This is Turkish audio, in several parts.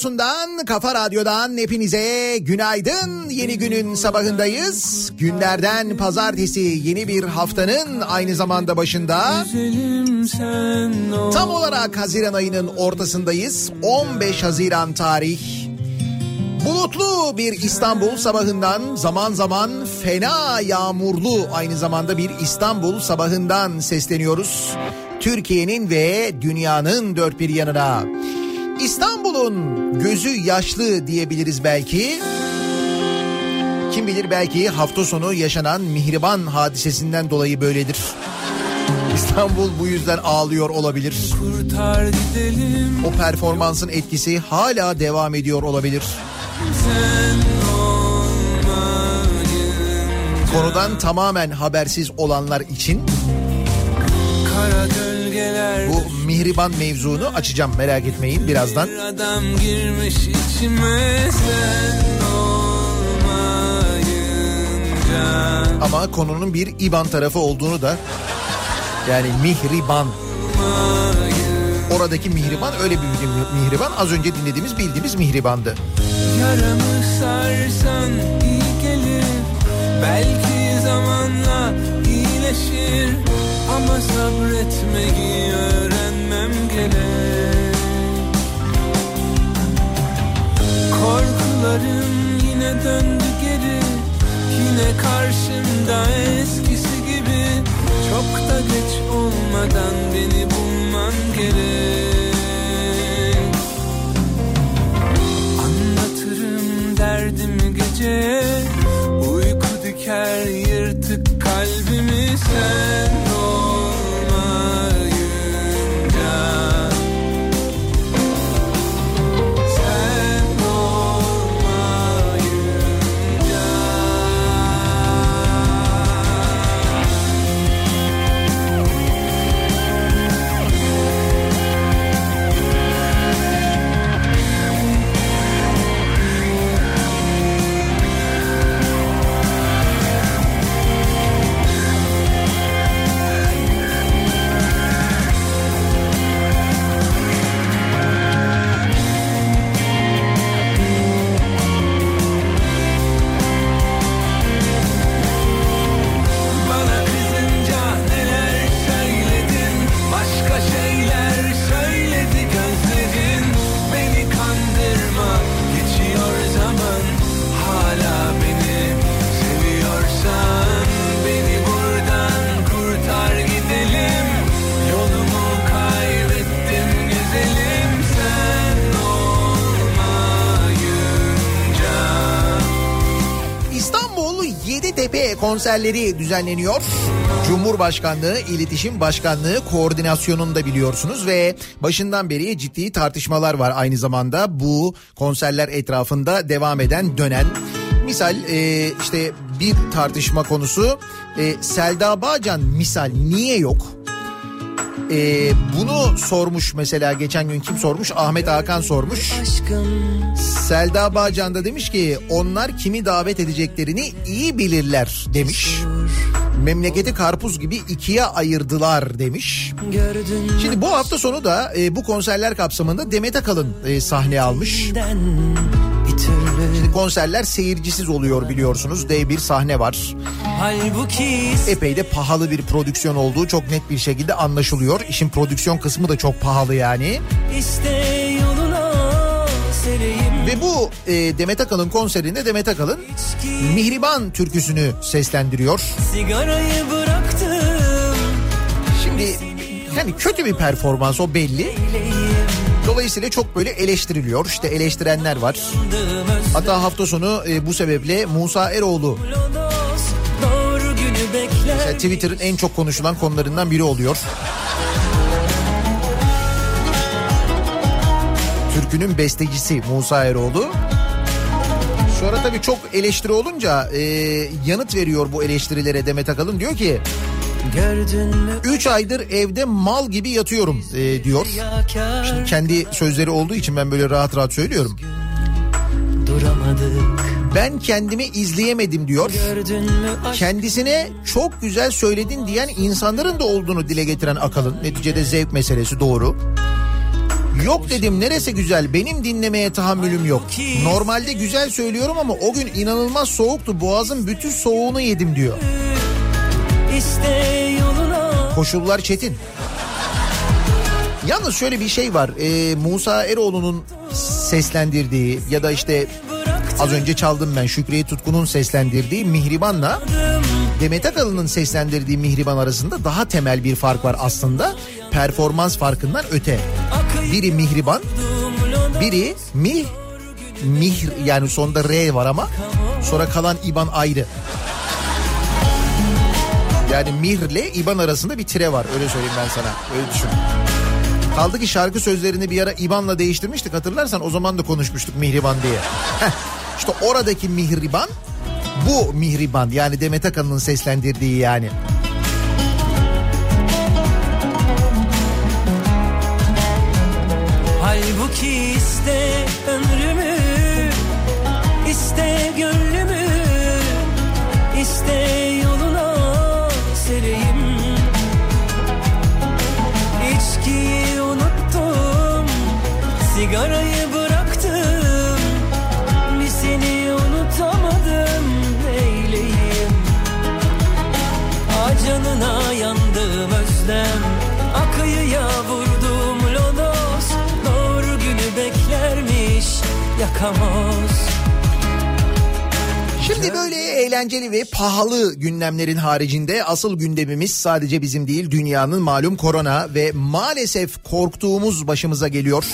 Radyosu'ndan, Kafa Radyo'dan hepinize günaydın. Yeni günün sabahındayız. Günlerden pazartesi yeni bir haftanın aynı zamanda başında. Tam olarak Haziran ayının ortasındayız. 15 Haziran tarih. Bulutlu bir İstanbul sabahından zaman zaman fena yağmurlu aynı zamanda bir İstanbul sabahından sesleniyoruz. Türkiye'nin ve dünyanın dört bir yanına. İstanbul İstanbul'un gözü yaşlı diyebiliriz belki. Kim bilir belki hafta sonu yaşanan mihriban hadisesinden dolayı böyledir. İstanbul bu yüzden ağlıyor olabilir. O performansın etkisi hala devam ediyor olabilir. Konudan tamamen habersiz olanlar için Karadeniz bu mihriban mevzunu açacağım merak etmeyin. Birazdan. Bir adam girmiş içime sen olmayınca. Ama konunun bir iban tarafı olduğunu da yani mihriban. Oradaki mihriban öyle bir mihriban. Az önce dinlediğimiz bildiğimiz mihribandı. Yaramı sarsan iyi gelir. Belki zamanla iyileşir Ama sabretmeyi öğrenmem gerek. Korkularım yine döndü geri. Yine karşımda eskisi gibi. Çok da geç olmadan beni bulman gerek. Anlatırım derdimi gece. Uyku diker yırtık kalbimi sen konserleri düzenleniyor. Cumhurbaşkanlığı İletişim Başkanlığı koordinasyonunda biliyorsunuz ve başından beri ciddi tartışmalar var aynı zamanda bu konserler etrafında devam eden dönen. Misal e, işte bir tartışma konusu e, Selda Bağcan misal niye yok? E, bunu sormuş mesela geçen gün kim sormuş? Ahmet Hakan sormuş. Selda Bağcan da demiş ki onlar kimi davet edeceklerini iyi bilirler demiş. Memleketi karpuz gibi ikiye ayırdılar demiş. Şimdi bu hafta sonu da e, bu konserler kapsamında Demet Akalın e, sahne almış. Şimdi konserler seyircisiz oluyor biliyorsunuz. Dev bir sahne var. Halbuki Epey de pahalı bir prodüksiyon olduğu çok net bir şekilde anlaşılıyor. İşin prodüksiyon kısmı da çok pahalı yani. iste yoluna sereyim Ve bu e, Demet Akalın konserinde Demet Akalın Mihriban türküsünü seslendiriyor. Sigarayı bıraktım Şimdi yani kötü bir performans o belli. Dolayısıyla çok böyle eleştiriliyor. İşte eleştirenler var. Hatta hafta sonu e, bu sebeple Musa Eroğlu mesela Twitter'ın en çok konuşulan konularından biri oluyor. Türkünün bestecisi Musa Eroğlu. Sonra tabii çok eleştiri olunca e, yanıt veriyor bu eleştirilere Demet Akalın. Diyor ki 3 aydır evde mal gibi yatıyorum e, diyor. Şimdi kendi sözleri olduğu için ben böyle rahat rahat söylüyorum. Ben kendimi izleyemedim diyor. Kendisine çok güzel söyledin diyen insanların da olduğunu dile getiren Akalın. Neticede zevk meselesi doğru. Yok dedim neresi güzel benim dinlemeye tahammülüm yok. Normalde güzel söylüyorum ama o gün inanılmaz soğuktu boğazın bütün soğuğunu yedim diyor. Koşullar çetin. Yalnız şöyle bir şey var. Ee, Musa Eroğlu'nun seslendirdiği ya da işte az önce çaldım ben Şükriye Tutkun'un seslendirdiği Mihriban'la Demet Akalın'ın seslendirdiği Mihriban arasında daha temel bir fark var aslında. Performans farkından öte. Biri Mihriban, biri Mih, Mihr yani sonunda R var ama sonra kalan İban ayrı. Yani Mihr'le İban arasında bir tire var öyle söyleyeyim ben sana. Öyle düşün. Kaldı ki şarkı sözlerini bir ara İban'la değiştirmiştik hatırlarsan o zaman da konuşmuştuk Mihriban diye. Heh, işte oradaki Mihriban bu Mihriban yani Demet Akalın'ın seslendirdiği yani. Halbuki iste ömrümü iste gönlümü iste Sigarayı bıraktım. Bir seni unutamadım Neyleyim Acanına yandım özlem. Akıyıya vurdum lodos. Doğru günü beklermiş Yakamoz Şimdi böyle eğlenceli ve pahalı gündemlerin haricinde asıl gündemimiz sadece bizim değil dünyanın malum korona ve maalesef korktuğumuz başımıza geliyor.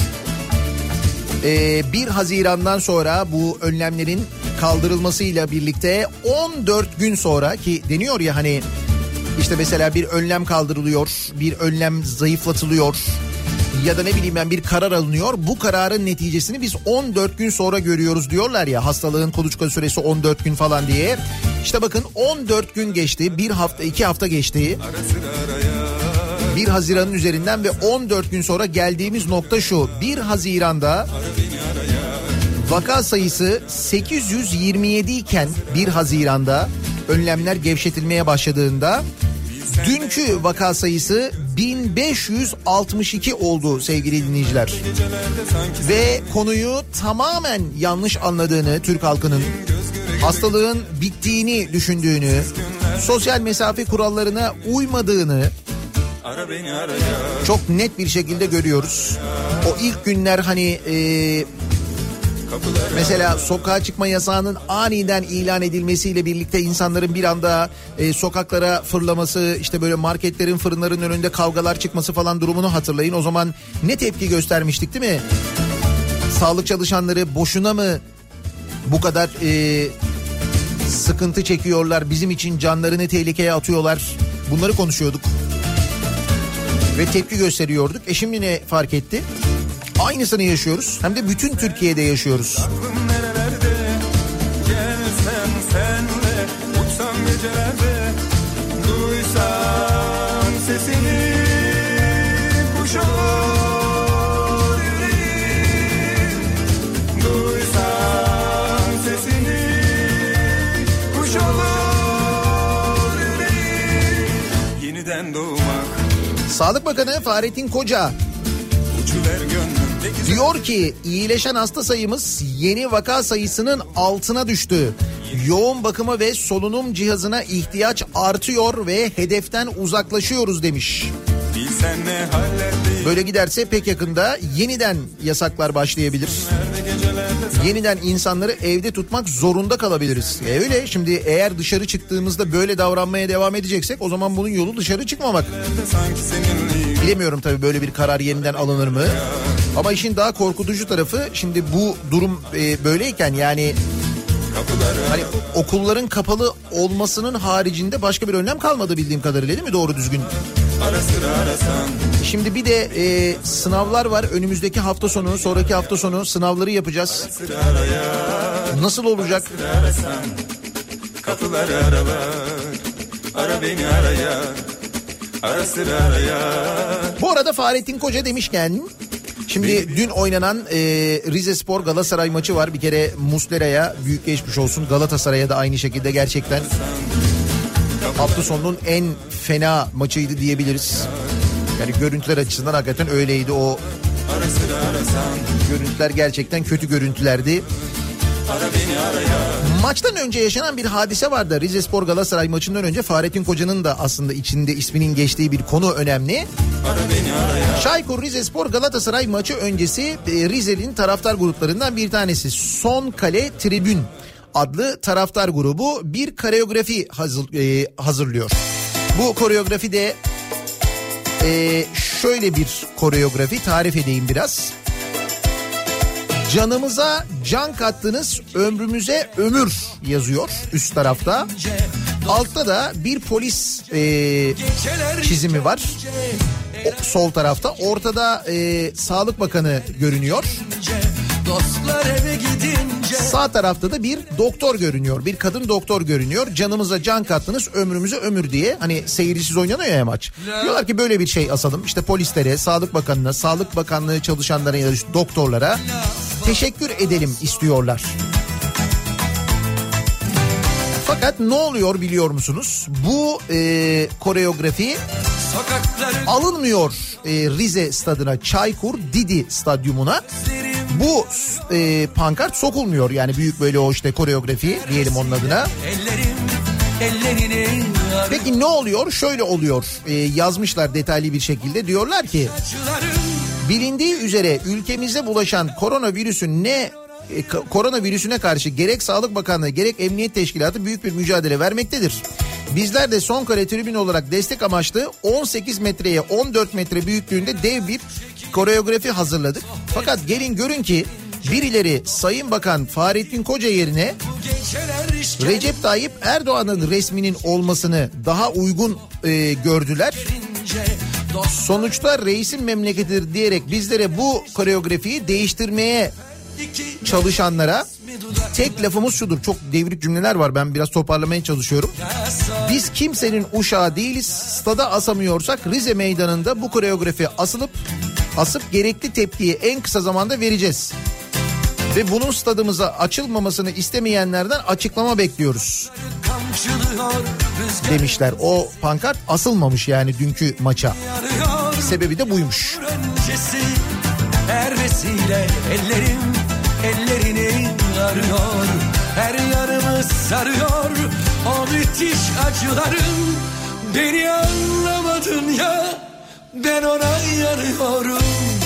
Ee, 1 Haziran'dan sonra bu önlemlerin kaldırılmasıyla birlikte 14 gün sonra ki deniyor ya hani işte mesela bir önlem kaldırılıyor, bir önlem zayıflatılıyor ya da ne bileyim ben bir karar alınıyor. Bu kararın neticesini biz 14 gün sonra görüyoruz diyorlar ya hastalığın kuluçka süresi 14 gün falan diye. İşte bakın 14 gün geçti, bir hafta iki hafta geçti. 1 Haziran'ın üzerinden ve 14 gün sonra geldiğimiz nokta şu. 1 Haziran'da vaka sayısı 827 iken 1 Haziran'da önlemler gevşetilmeye başladığında dünkü vaka sayısı 1562 oldu sevgili dinleyiciler. Ve konuyu tamamen yanlış anladığını Türk halkının hastalığın bittiğini düşündüğünü, sosyal mesafe kurallarına uymadığını çok net bir şekilde görüyoruz. O ilk günler hani e, mesela sokağa çıkma yasağının aniden ilan edilmesiyle birlikte insanların bir anda e, sokaklara fırlaması, işte böyle marketlerin, fırınların önünde kavgalar çıkması falan durumunu hatırlayın. O zaman ne tepki göstermiştik değil mi? Sağlık çalışanları boşuna mı bu kadar e, sıkıntı çekiyorlar, bizim için canlarını tehlikeye atıyorlar. Bunları konuşuyorduk ve tepki gösteriyorduk. E şimdi ne fark etti? Aynısını yaşıyoruz. Hem de bütün Türkiye'de yaşıyoruz. Senle gecelerde Duysam sesini Sağlık Bakanı Fahrettin Koca diyor ki iyileşen hasta sayımız yeni vaka sayısının altına düştü. Yoğun bakıma ve solunum cihazına ihtiyaç artıyor ve hedeften uzaklaşıyoruz demiş. Böyle giderse pek yakında yeniden yasaklar başlayabilir. Nerede Yeniden insanları evde tutmak zorunda kalabiliriz. E öyle şimdi eğer dışarı çıktığımızda böyle davranmaya devam edeceksek o zaman bunun yolu dışarı çıkmamak. Bilemiyorum tabii böyle bir karar yeniden alınır mı? Ama işin daha korkutucu tarafı şimdi bu durum e, böyleyken yani hani okulların kapalı olmasının haricinde başka bir önlem kalmadı bildiğim kadarıyla değil mi doğru düzgün? Ara sıra arasan Şimdi bir de e, sınavlar var önümüzdeki hafta sonu sonraki hafta sonu sınavları yapacağız. Nasıl olacak? arasan Kapıları aralar Ara beni araya Ara sıra araya Bu arada Fahrettin Koca demişken şimdi dün oynanan e, Rize Spor Galatasaray maçı var. Bir kere Muslera'ya büyük geçmiş olsun. Galatasaray'a da aynı şekilde gerçekten hafta sonunun en fena maçıydı diyebiliriz. Yani görüntüler açısından hakikaten öyleydi o görüntüler gerçekten kötü görüntülerdi. Maçtan önce yaşanan bir hadise vardı. Rize Spor Galatasaray maçından önce Fahrettin Koca'nın da aslında içinde isminin geçtiği bir konu önemli. Araya Çaykur Rizespor Galatasaray maçı öncesi e, Rize'nin taraftar gruplarından bir tanesi Son Kale Tribün adlı taraftar grubu bir koreografi hazır, e, hazırlıyor. Bu koreografi de e, şöyle bir koreografi tarif edeyim biraz. Canımıza can kattınız ömrümüze ömür yazıyor üst tarafta. Altta da bir polis e, çizimi var. O, sol tarafta. Ortada e, Sağlık Bakanı görünüyor. Dostlar eve gidince Sağ tarafta da bir doktor görünüyor. Bir kadın doktor görünüyor. Canımıza can kattınız, ömrümüze ömür diye. Hani seyircisiz oynanıyor ya maç. Diyorlar ki böyle bir şey asalım. İşte polislere, Sağlık Bakanı'na, Sağlık Bakanlığı çalışanlarına ya da işte doktorlara teşekkür edelim istiyorlar. Fakat ne oluyor biliyor musunuz? Bu e, koreografi alınmıyor e, Rize stadına, Çaykur Didi stadyumuna. Bu e, pankart sokulmuyor yani büyük böyle o işte koreografi diyelim onun adına. ellerim Peki ne oluyor? Şöyle oluyor E, yazmışlar detaylı bir şekilde diyorlar ki bilindiği üzere ülkemize bulaşan koronavirüsün ne e, koronavirüsüne karşı gerek Sağlık Bakanlığı gerek Emniyet Teşkilatı büyük bir mücadele vermektedir. Bizler de son kare tribün olarak destek amaçlı 18 metreye 14 metre büyüklüğünde dev bir koreografi hazırladık. Fakat gelin görün ki birileri Sayın Bakan Fahrettin Koca yerine Recep Tayyip Erdoğan'ın resminin olmasını daha uygun e, gördüler. Sonuçta reisin memleketidir diyerek bizlere bu koreografiyi değiştirmeye çalışanlara tek lafımız şudur. Çok devrik cümleler var ben biraz toparlamaya çalışıyorum. Biz kimsenin uşağı değiliz. Stada asamıyorsak Rize meydanında bu koreografi asılıp asıp gerekli tepkiyi en kısa zamanda vereceğiz. Ve bunun stadımıza açılmamasını istemeyenlerden açıklama bekliyoruz demişler. O pankart asılmamış yani dünkü maça. Sebebi de buymuş. her vesile ellerim ellerini arıyor her yanımı sarıyor o müthiş acılarım beni anlamadın ya ben ona yanıyorum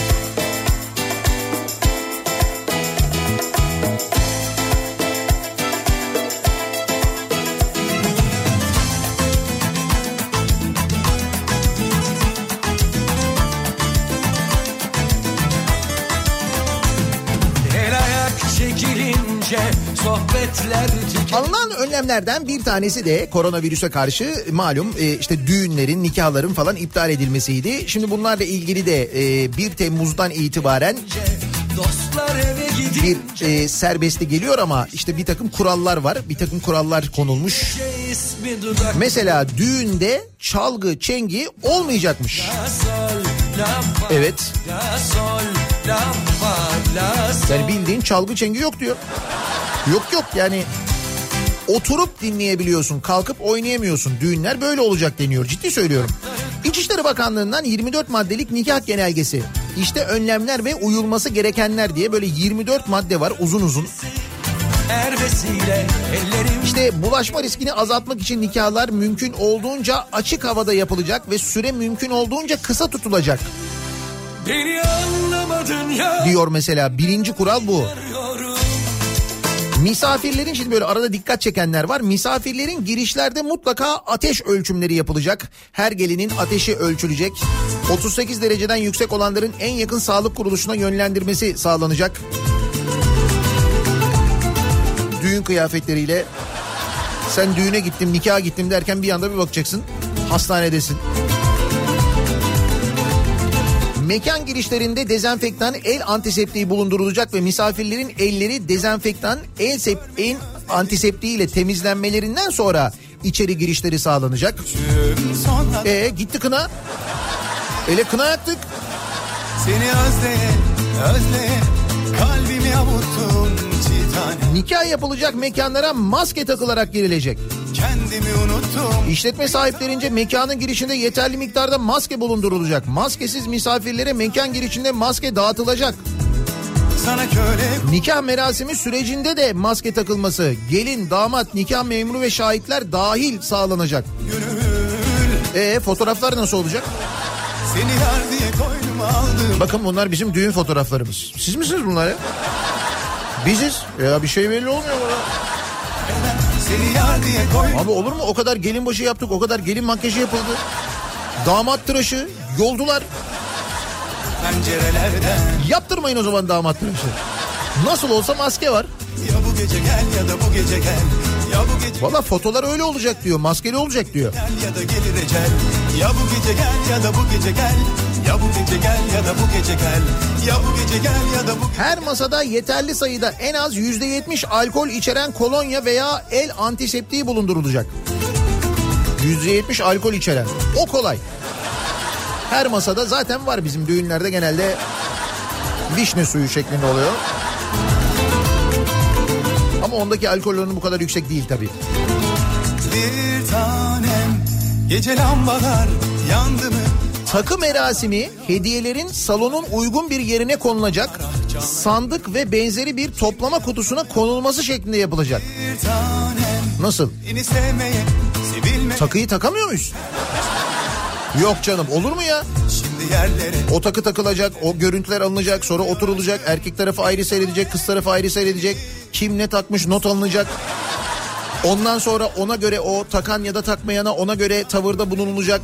sohbetler Alınan önlemlerden bir tanesi de koronavirüse karşı malum e, işte düğünlerin, nikahların falan iptal edilmesiydi. Şimdi bunlarla ilgili de e, 1 Temmuz'dan itibaren bir e, serbestli geliyor ama işte bir takım kurallar var. Bir takım kurallar konulmuş. Mesela düğünde çalgı, çengi olmayacakmış. Evet. Yani bildiğin çalgı çengi yok diyor. Yok yok. Yani oturup dinleyebiliyorsun kalkıp oynayamıyorsun. Düğünler böyle olacak deniyor. Ciddi söylüyorum. İçişleri Bakanlığı'ndan 24 maddelik nikah genelgesi. İşte önlemler ve uyulması gerekenler diye böyle 24 madde var uzun uzun. İşte bulaşma riskini azaltmak için nikahlar mümkün olduğunca açık havada yapılacak ve süre mümkün olduğunca kısa tutulacak. Diyor mesela birinci kural bu. Misafirlerin şimdi böyle arada dikkat çekenler var. Misafirlerin girişlerde mutlaka ateş ölçümleri yapılacak. Her gelinin ateşi ölçülecek. 38 dereceden yüksek olanların en yakın sağlık kuruluşuna yönlendirmesi sağlanacak. Düğün kıyafetleriyle sen düğüne gittim, nikaha gittim derken bir anda bir bakacaksın. Hastanedesin. Mekan girişlerinde dezenfektan el antiseptiği bulundurulacak ve misafirlerin elleri dezenfektan el, sep, el antiseptiği ile temizlenmelerinden sonra içeri girişleri sağlanacak. E gitti kına. Ele kına yaktık. seni özleye özleye kalbimi avuttun Nikah yapılacak mekanlara maske takılarak girilecek. Kendimi unuttum İşletme sahiplerince mekanın girişinde yeterli miktarda maske bulundurulacak. Maskesiz misafirlere mekan girişinde maske dağıtılacak. Nikah merasimi sürecinde de maske takılması, gelin, damat, nikah memuru ve şahitler dahil sağlanacak. E fotoğraflar nasıl olacak? Seni yar diye koynuma aldım Bakın bunlar bizim düğün fotoğraflarımız. Siz misiniz bunlar ya? Biziz. Ya bir şey belli olmuyor bana. Seni yar diye koynuma Abi olur mu? O kadar gelin başı yaptık, o kadar gelin makyajı yapıldı. Damat tıraşı, yoldular. pencerelerden Yaptırmayın o zaman damat tıraşı. Nasıl olsa maske var. Ya bu gece gel ya da bu gece gel Ya bu gece Valla fotolar öyle olacak diyor. Maskeli olacak diyor. gel ya da gelir ecel Ya bu gece gel ya da bu gece gel Ya bu gece gel ya da bu gece gel Ya bu gece gel ya da bu Her masada yeterli sayıda en az %70 alkol içeren kolonya veya el antiseptiği bulundurulacak. %70 alkol içeren. O kolay. Her masada zaten var bizim düğünlerde genelde vişne suyu şeklinde oluyor. Ama ondaki alkol oranı bu kadar yüksek değil tabii. Bir tanem Gece lambalar yandı mı Takı merasimi hediyelerin salonun uygun bir yerine konulacak. Sandık ve benzeri bir toplama kutusuna konulması şeklinde yapılacak. Nasıl? Takıyı takamıyor muyuz? Yok canım olur mu ya? O takı takılacak, o görüntüler alınacak, sonra oturulacak, erkek tarafı ayrı seyredecek, kız tarafı ayrı seyredecek. Kim ne takmış not alınacak. Ondan sonra ona göre o takan ya da takmayana ona göre tavırda bulunulacak.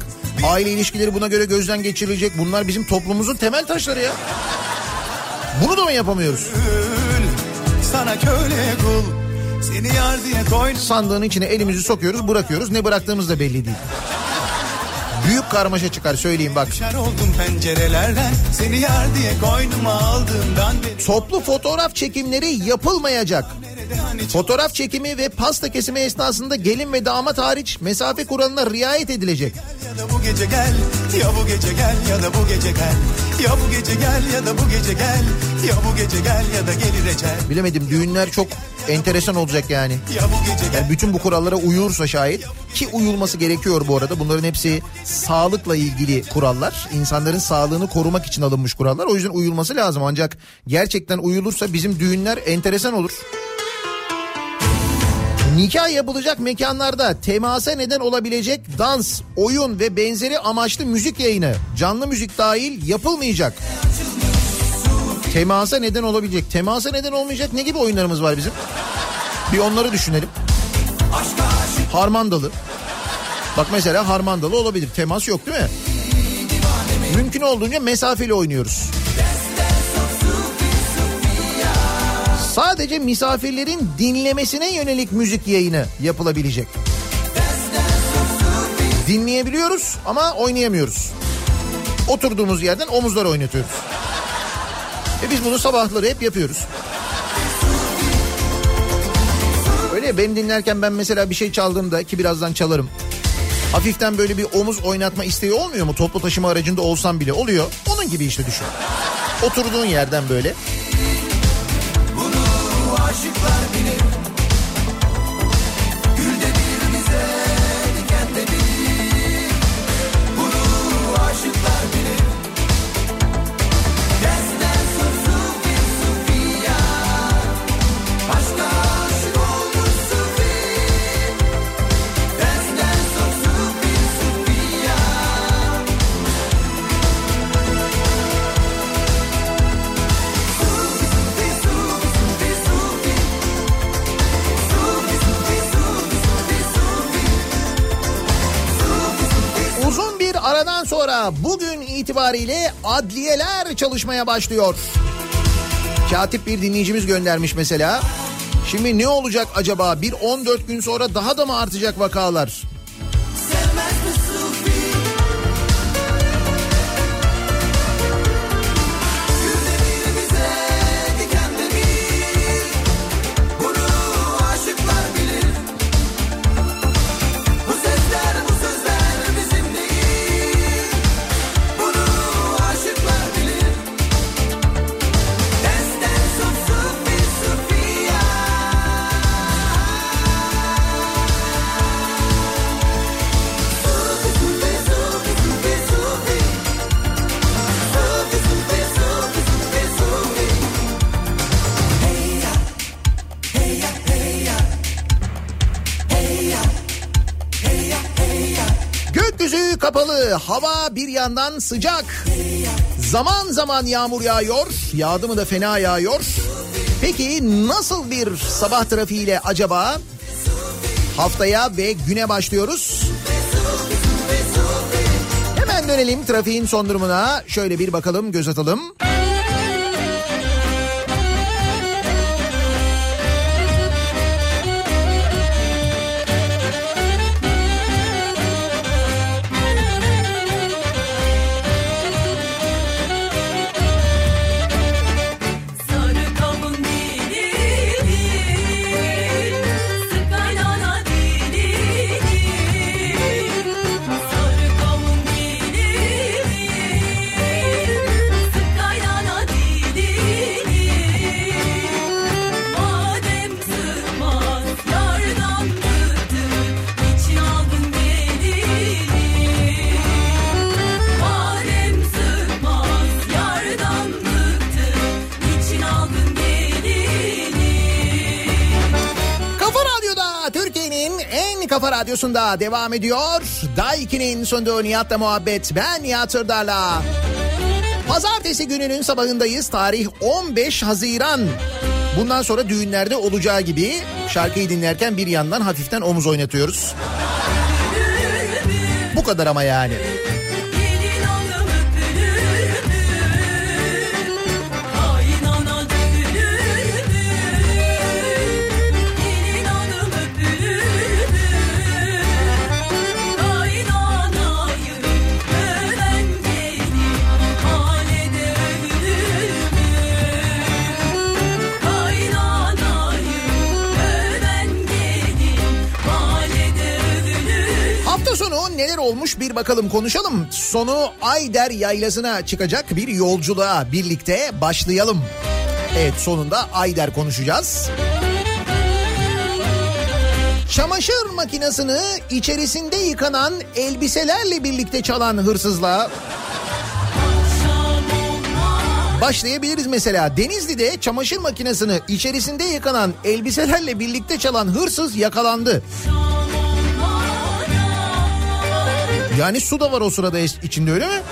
Aile ilişkileri buna göre gözden geçirilecek. Bunlar bizim toplumumuzun temel taşları ya. Bunu da mı yapamıyoruz? Sana köle kul Seni yar diye koydum Sandığın içine elimizi sokuyoruz, bırakıyoruz. Ne bıraktığımız da belli değil. Büyük karmaşa çıkar söyleyeyim bak. Oldum pencerelerden Seni yar diye koynuma aldığımdan beri Toplu fotoğraf çekimleri yapılmayacak. Fotoğraf çekimi ve pasta kesimi esnasında gelin ve damat hariç mesafe kuralına riayet edilecek. ya da bu gece gel Ya bu gece gel ya da bu gece gel Ya bu gece gel ya da bu gece gel Ya bu gece gel ya da gelir ecel Bilemedim düğünler çok enteresan olacak yani. Ya bu gece gel Yani bütün bu kurallara uyulursa şayet ki uyulması gerekiyor bu arada. Bunların hepsi sağlıkla ilgili kurallar. İnsanların sağlığını korumak için alınmış kurallar. O yüzden uyulması lazım. Ancak gerçekten uyulursa bizim düğünler enteresan olur. Nikah yapılacak mekanlarda temasa neden olabilecek dans, oyun ve benzeri amaçlı müzik yayını, canlı müzik dahil yapılmayacak. Temasa neden olabilecek. Temasa neden olmayacak ne gibi oyunlarımız var bizim? Bir onları düşünelim. Harmandalı. Bak mesela harmandalı olabilir. Temas yok değil mi? Mümkün olduğunca mesafeli oynuyoruz. Sadece misafirlerin dinlemesine yönelik müzik yayını yapılabilecek. Dinleyebiliyoruz ama oynayamıyoruz. Oturduğumuz yerden omuzlar oynatıyoruz. E biz bunu sabahları hep yapıyoruz. Öyle ya, beni dinlerken ben mesela bir şey çaldığımda ki birazdan çalarım. Hafiften böyle bir omuz oynatma isteği olmuyor mu? Toplu taşıma aracında olsam bile oluyor. Onun gibi işte düşün. Oturduğun yerden böyle. İtibariyle adliyeler çalışmaya başlıyor. Katip bir dinleyicimiz göndermiş mesela. Şimdi ne olacak acaba? Bir 14 gün sonra daha da mı artacak vakalar? Hava bir yandan sıcak. Zaman zaman yağmur yağıyor, yağdı mı da fena yağıyor. Peki nasıl bir sabah trafiğiyle acaba? Haftaya ve güne başlıyoruz. Hemen dönelim trafiğin son durumuna. Şöyle bir bakalım, göz atalım. Kafa Radyosu'nda devam ediyor. Daiki'nin sunduğu Nihat'la muhabbet. Ben Nihat Sırdar'la. Pazartesi gününün sabahındayız. Tarih 15 Haziran. Bundan sonra düğünlerde olacağı gibi şarkıyı dinlerken bir yandan hafiften omuz oynatıyoruz. Bu kadar ama yani. Olmuş bir bakalım konuşalım. Sonu Ayder Yaylası'na çıkacak bir yolculuğa birlikte başlayalım. Evet sonunda Ayder konuşacağız. Çamaşır makinesini içerisinde yıkanan elbiselerle birlikte çalan hırsızla başlayabiliriz mesela. Denizli'de çamaşır makinesini içerisinde yıkanan elbiselerle birlikte çalan hırsız yakalandı. Yani su da var o sırada içinde öyle mi?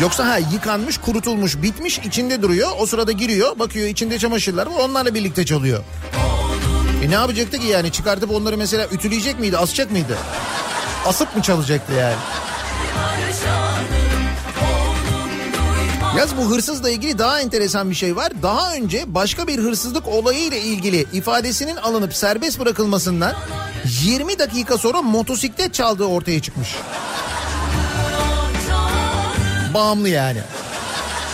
Yoksa ha yıkanmış, kurutulmuş, bitmiş içinde duruyor. O sırada giriyor, bakıyor içinde çamaşırlar var onlarla birlikte çalıyor. E ne yapacaktı ki yani çıkartıp onları mesela ütüleyecek miydi, asacak mıydı? Asıp mı çalacaktı yani? Yaz bu hırsızla ilgili daha enteresan bir şey var. Daha önce başka bir hırsızlık olayı ile ilgili ifadesinin alınıp serbest bırakılmasından 20 dakika sonra motosiklet çaldığı ortaya çıkmış. Bağımlı yani.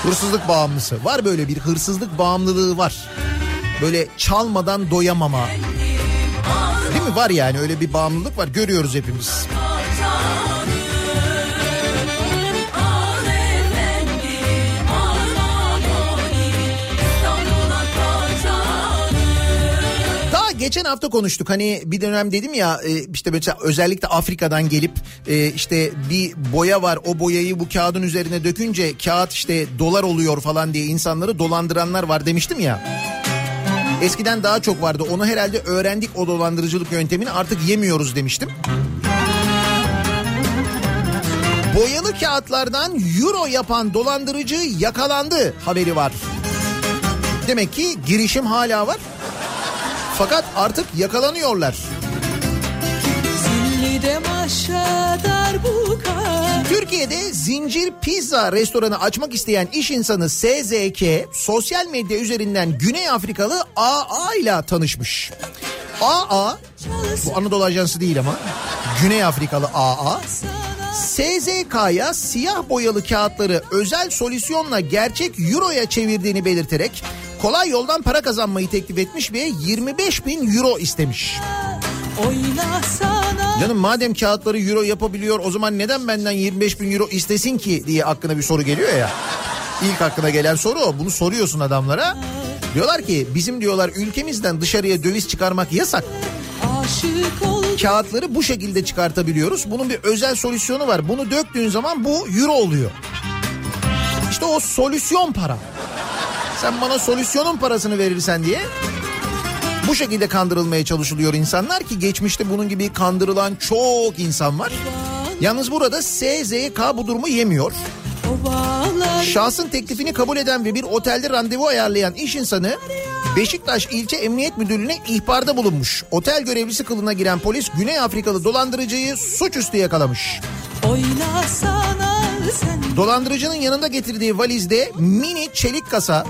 Hırsızlık bağımlısı. Var böyle bir hırsızlık bağımlılığı var. Böyle çalmadan doyamama. Değil mi? Var yani öyle bir bağımlılık var. Görüyoruz hepimiz. Geçen hafta konuştuk hani bir dönem dedim ya e, işte mesela özellikle Afrika'dan gelip e, işte bir boya var o boyayı bu kağıdın üzerine dökünce kağıt işte dolar oluyor falan diye insanları dolandıranlar var demiştim ya. Eskiden daha çok vardı onu herhalde öğrendik o dolandırıcılık yöntemini artık yemiyoruz demiştim. Boyalı kağıtlardan euro yapan dolandırıcı yakalandı haberi var. Demek ki girişim hala var. Fakat artık yakalanıyorlar. Türkiye'de zincir pizza restoranı açmak isteyen iş insanı SZK sosyal medya üzerinden Güney Afrikalı AA ile tanışmış. AA bu Anadolu Ajansı değil ama Güney Afrikalı AA SZK'ya siyah boyalı kağıtları özel solüsyonla gerçek euroya çevirdiğini belirterek kolay yoldan para kazanmayı teklif etmiş ve 25 bin euro istemiş. Canım madem kağıtları euro yapabiliyor o zaman neden benden 25 bin euro istesin ki diye aklına bir soru geliyor ya. İlk aklına gelen soru o. Bunu soruyorsun adamlara. Diyorlar ki bizim diyorlar ülkemizden dışarıya döviz çıkarmak yasak. Kağıtları bu şekilde çıkartabiliyoruz. Bunun bir özel solüsyonu var. Bunu döktüğün zaman bu euro oluyor. İşte o solüsyon para. Sen bana solüsyonun parasını verirsen diye bu şekilde kandırılmaya çalışılıyor insanlar ki geçmişte bunun gibi kandırılan çok insan var. Yalnız burada SZK bu durumu yemiyor. Şahsın teklifini kabul eden ve bir otelde randevu ayarlayan iş insanı Beşiktaş İlçe Emniyet Müdürlüğü'ne ihbarda bulunmuş. Otel görevlisi kılına giren polis Güney Afrikalı dolandırıcıyı suçüstü yakalamış. Oynasana Dolandırıcının yanında getirdiği valizde mini çelik kasa,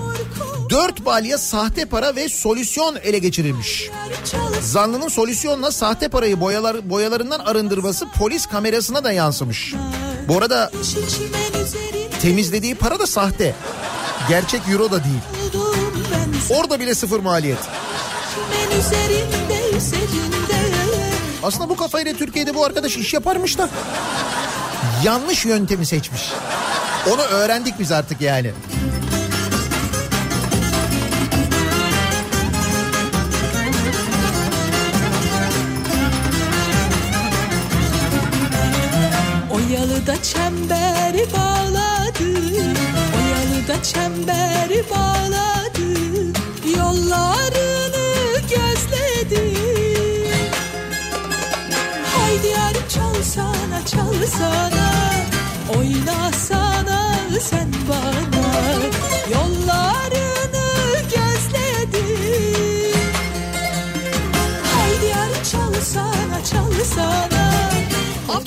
4 balya sahte para ve solüsyon ele geçirilmiş. Zanlının solüsyonla sahte parayı boyalar, boyalarından arındırması polis kamerasına da yansımış. Bu arada temizlediği para da sahte. Gerçek euro da değil. Orada bile sıfır maliyet. Aslında bu kafayla Türkiye'de bu arkadaş iş yaparmış da. Yanlış yöntemi seçmiş. Onu öğrendik biz artık yani. Oyalı da çember bağladı Oyalı da çember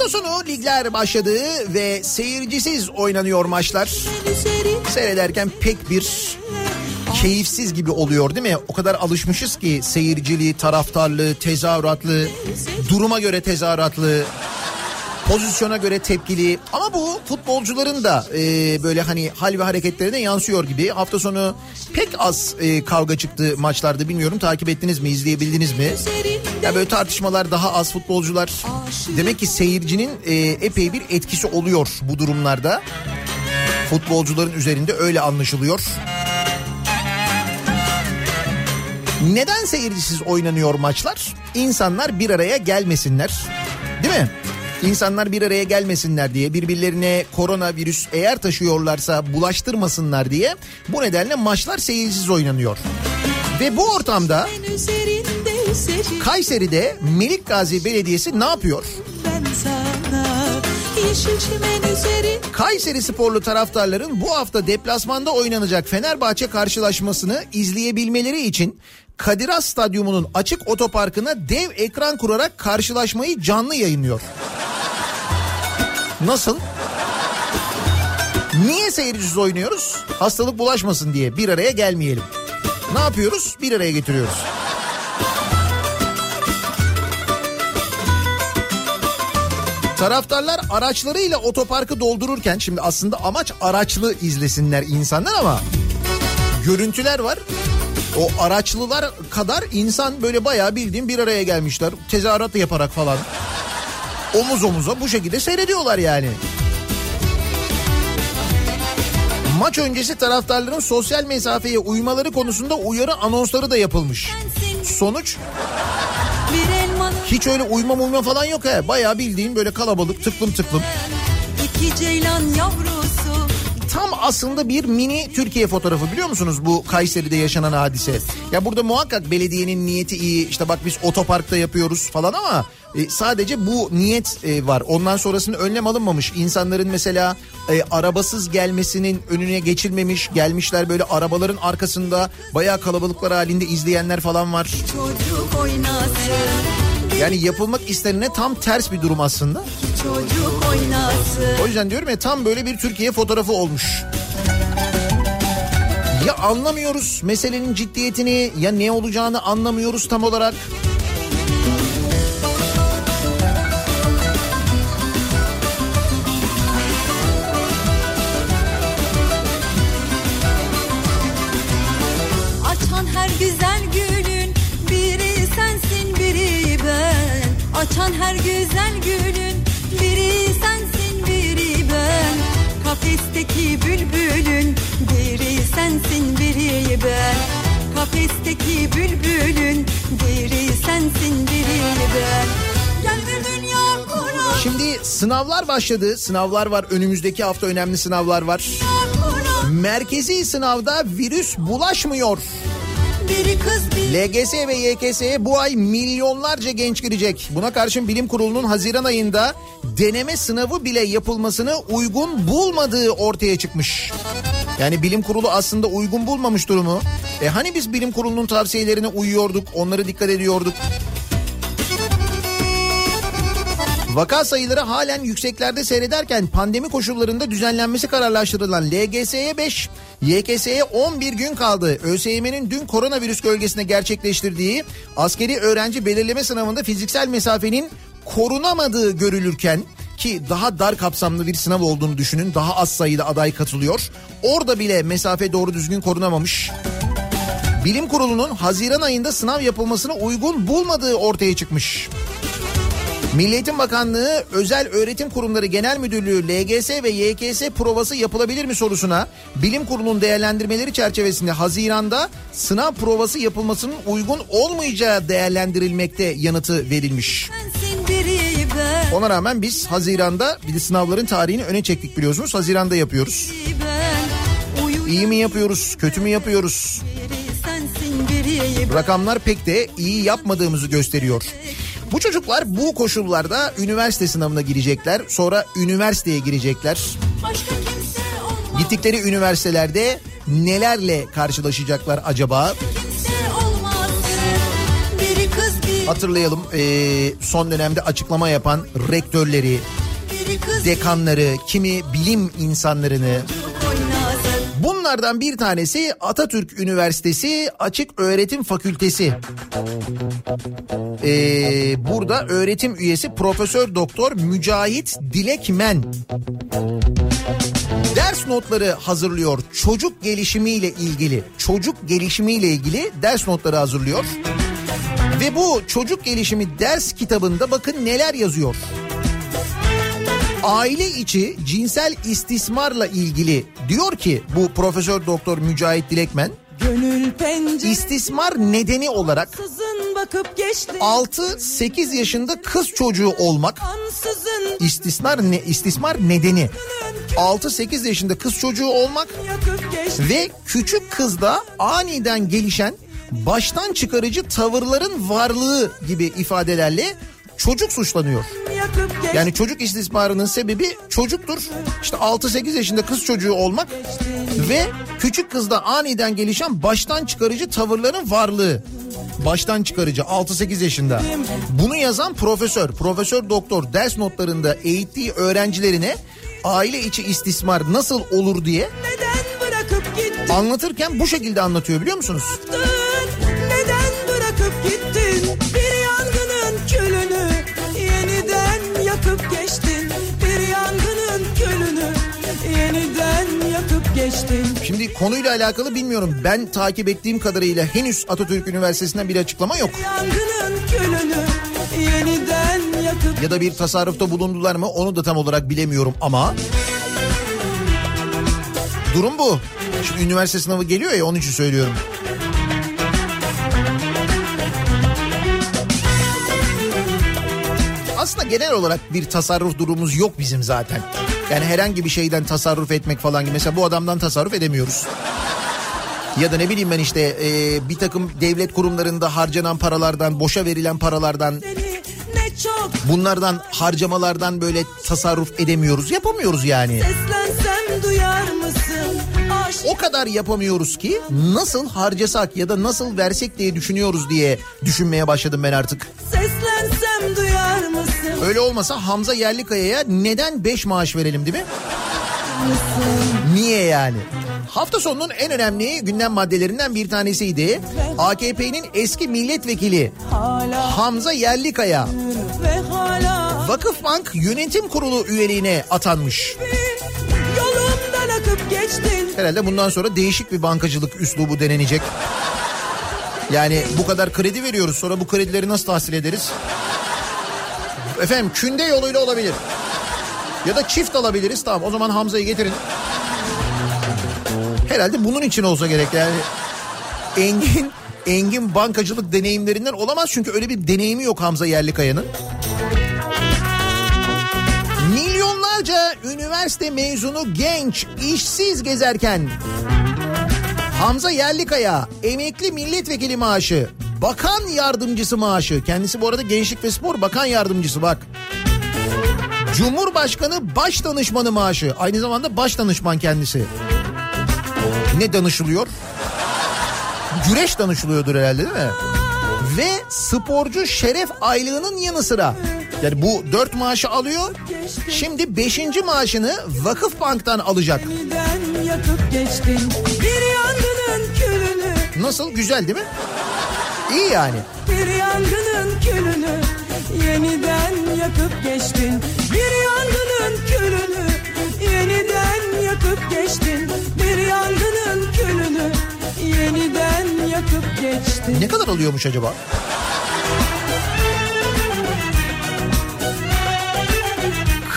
sonu ligler başladı ve seyircisiz oynanıyor maçlar. Seyrederken pek bir keyifsiz gibi oluyor değil mi? O kadar alışmışız ki seyirciliği, taraftarlığı, tezahüratlı, duruma göre tezahüratlı, pozisyona göre tepkili. Ama bu futbolcuların da e, böyle hani hal ve hareketlerine yansıyor gibi. Hafta sonu pek az e, kavga çıktı maçlarda bilmiyorum takip ettiniz mi, izleyebildiniz mi? Ya böyle tartışmalar daha az futbolcular. Demek ki seyircinin e, epey bir etkisi oluyor bu durumlarda. Futbolcuların üzerinde öyle anlaşılıyor. Neden seyircisiz oynanıyor maçlar? İnsanlar bir araya gelmesinler. Değil mi? İnsanlar bir araya gelmesinler diye birbirlerine koronavirüs eğer taşıyorlarsa bulaştırmasınlar diye bu nedenle maçlar seyircisiz oynanıyor. Ve bu ortamda Kayseri'de Melik Gazi Belediyesi ne yapıyor? Kayseri sporlu taraftarların bu hafta deplasmanda oynanacak Fenerbahçe karşılaşmasını izleyebilmeleri için Kadir Has Stadyumu'nun açık otoparkına dev ekran kurarak karşılaşmayı canlı yayınlıyor. Nasıl? Niye seyircisiz oynuyoruz? Hastalık bulaşmasın diye bir araya gelmeyelim. Ne yapıyoruz? Bir araya getiriyoruz. Taraftarlar araçlarıyla otoparkı doldururken şimdi aslında amaç araçlı izlesinler insanlar ama görüntüler var. O araçlılar kadar insan böyle bayağı bildiğim bir araya gelmişler. Tezahürat yaparak falan. Omuz omuza bu şekilde seyrediyorlar yani. Maç öncesi taraftarların sosyal mesafeye uymaları konusunda uyarı anonsları da yapılmış. Sonuç hiç öyle uyma uyma falan yok he. Bayağı bildiğin böyle kalabalık tıklım tıklım. iki ceylan yavrusu Tam aslında bir mini Türkiye fotoğrafı biliyor musunuz bu Kayseri'de yaşanan hadise? Ya burada muhakkak belediyenin niyeti iyi işte bak biz otoparkta yapıyoruz falan ama e, sadece bu niyet e, var. Ondan sonrasında önlem alınmamış. İnsanların mesela e, arabasız gelmesinin önüne geçilmemiş. Gelmişler böyle arabaların arkasında bayağı kalabalıklar halinde izleyenler falan var. çocuk oynasın Yani yapılmak istenene tam ters bir durum aslında. O yüzden diyorum ya tam böyle bir Türkiye fotoğrafı olmuş. Ya anlamıyoruz meselenin ciddiyetini ya ne olacağını anlamıyoruz tam olarak. Sınavlar başladı. Sınavlar var. Önümüzdeki hafta önemli sınavlar var. Merkezi sınavda virüs bulaşmıyor. LGS ve YKS'ye bu ay milyonlarca genç girecek. Buna karşın bilim kurulunun Haziran ayında deneme sınavı bile yapılmasını uygun bulmadığı ortaya çıkmış. Yani bilim kurulu aslında uygun bulmamış durumu. E hani biz bilim kurulunun tavsiyelerine uyuyorduk, onları dikkat ediyorduk. Vaka sayıları halen yükseklerde seyrederken pandemi koşullarında düzenlenmesi kararlaştırılan LGS'ye 5, YKS'ye 11 gün kaldı. ÖSYM'nin dün koronavirüs gölgesinde gerçekleştirdiği askeri öğrenci belirleme sınavında fiziksel mesafenin korunamadığı görülürken ki daha dar kapsamlı bir sınav olduğunu düşünün. Daha az sayıda aday katılıyor. Orada bile mesafe doğru düzgün korunamamış. Bilim Kurulu'nun Haziran ayında sınav yapılmasını uygun bulmadığı ortaya çıkmış. Milli Eğitim Bakanlığı Özel Öğretim Kurumları Genel Müdürlüğü LGS ve YKS provası yapılabilir mi sorusuna Bilim Kurulu'nun değerlendirmeleri çerçevesinde Haziran'da sınav provası yapılmasının uygun olmayacağı değerlendirilmekte yanıtı verilmiş. Ona rağmen biz Haziran'da bir de sınavların tarihini öne çektik biliyorsunuz. Haziran'da yapıyoruz. İyi mi yapıyoruz, kötü mü yapıyoruz? Rakamlar pek de iyi yapmadığımızı gösteriyor. Bu çocuklar bu koşullarda üniversite sınavına girecekler. Sonra üniversiteye girecekler. Başka kimse olmaz Gittikleri üniversitelerde nelerle karşılaşacaklar acaba? Hatırlayalım eee, son dönemde açıklama yapan rektörleri, dekanları, kimi bilim insanlarını. Bunlardan bir tanesi Atatürk Üniversitesi Açık Öğretim Fakültesi. Ee, burada öğretim üyesi Profesör Doktor Mücahit Dilekmen. Ders notları hazırlıyor. Çocuk gelişimiyle ilgili, çocuk gelişimiyle ilgili ders notları hazırlıyor. Ve bu çocuk gelişimi ders kitabında bakın neler yazıyor. Aile içi cinsel istismarla ilgili diyor ki bu Profesör Doktor Mücahit Dilekmen istismar nedeni olarak bakıp geçti. 6-8 yaşında kız çocuğu olmak istismar ne istismar nedeni. 6-8 yaşında kız çocuğu olmak ve küçük kızda aniden gelişen baştan çıkarıcı tavırların varlığı gibi ifadelerle çocuk suçlanıyor. Yani çocuk istismarının sebebi çocuktur. İşte 6-8 yaşında kız çocuğu olmak ve küçük kızda aniden gelişen baştan çıkarıcı tavırların varlığı. Baştan çıkarıcı 6-8 yaşında. Bunu yazan profesör, profesör doktor ders notlarında eğittiği öğrencilerine aile içi istismar nasıl olur diye anlatırken bu şekilde anlatıyor biliyor musunuz? Neden bırakıp gittin? Şimdi konuyla alakalı bilmiyorum. Ben takip ettiğim kadarıyla henüz Atatürk Üniversitesi'nden bir açıklama yok. Ya da bir tasarrufta bulundular mı onu da tam olarak bilemiyorum ama durum bu. Şimdi üniversite sınavı geliyor ya onun için söylüyorum. Aslında genel olarak bir tasarruf durumumuz yok bizim zaten. Yani herhangi bir şeyden tasarruf etmek falan gibi. Mesela bu adamdan tasarruf edemiyoruz. Ya da ne bileyim ben işte e, bir takım devlet kurumlarında harcanan paralardan, boşa verilen paralardan bunlardan harcamalardan böyle tasarruf edemiyoruz. Yapamıyoruz yani. O kadar yapamıyoruz ki nasıl harcasak ya da nasıl versek diye düşünüyoruz diye düşünmeye başladım ben artık. seslensem? Öyle olmasa Hamza Yerlikaya'ya neden 5 maaş verelim değil mi? Niye yani? Hafta sonunun en önemli gündem maddelerinden bir tanesiydi. AKP'nin eski milletvekili Hamza Yerlikaya Vakıfbank Yönetim Kurulu üyeliğine atanmış. Herhalde bundan sonra değişik bir bankacılık üslubu denenecek. Yani bu kadar kredi veriyoruz sonra bu kredileri nasıl tahsil ederiz? Efendim künde yoluyla olabilir. Ya da çift alabiliriz tamam o zaman Hamza'yı getirin. Herhalde bunun için olsa gerek yani. Engin Engin bankacılık deneyimlerinden olamaz çünkü öyle bir deneyimi yok Hamza Yerlikaya'nın. Milyonlarca üniversite mezunu genç işsiz gezerken Hamza Yerlikaya emekli milletvekili maaşı, bakan yardımcısı maaşı. Kendisi bu arada Gençlik ve Spor Bakan Yardımcısı bak. Cumhurbaşkanı baş danışmanı maaşı. Aynı zamanda baş danışman kendisi. Ne danışılıyor? Güreş danışılıyordur herhalde değil mi? Ve sporcu şeref aylığının yanı sıra yani bu dört maaşı alıyor. Şimdi beşinci maaşını Vakıf Bank'tan alacak. Nasıl? Güzel değil mi? İyi yani. bir yangının külünü yeniden yakıp geçtin. Bir yangının külünü yeniden yakıp geçtin. Bir yangının külünü yeniden yakıp geçtin. Ne kadar alıyormuş acaba?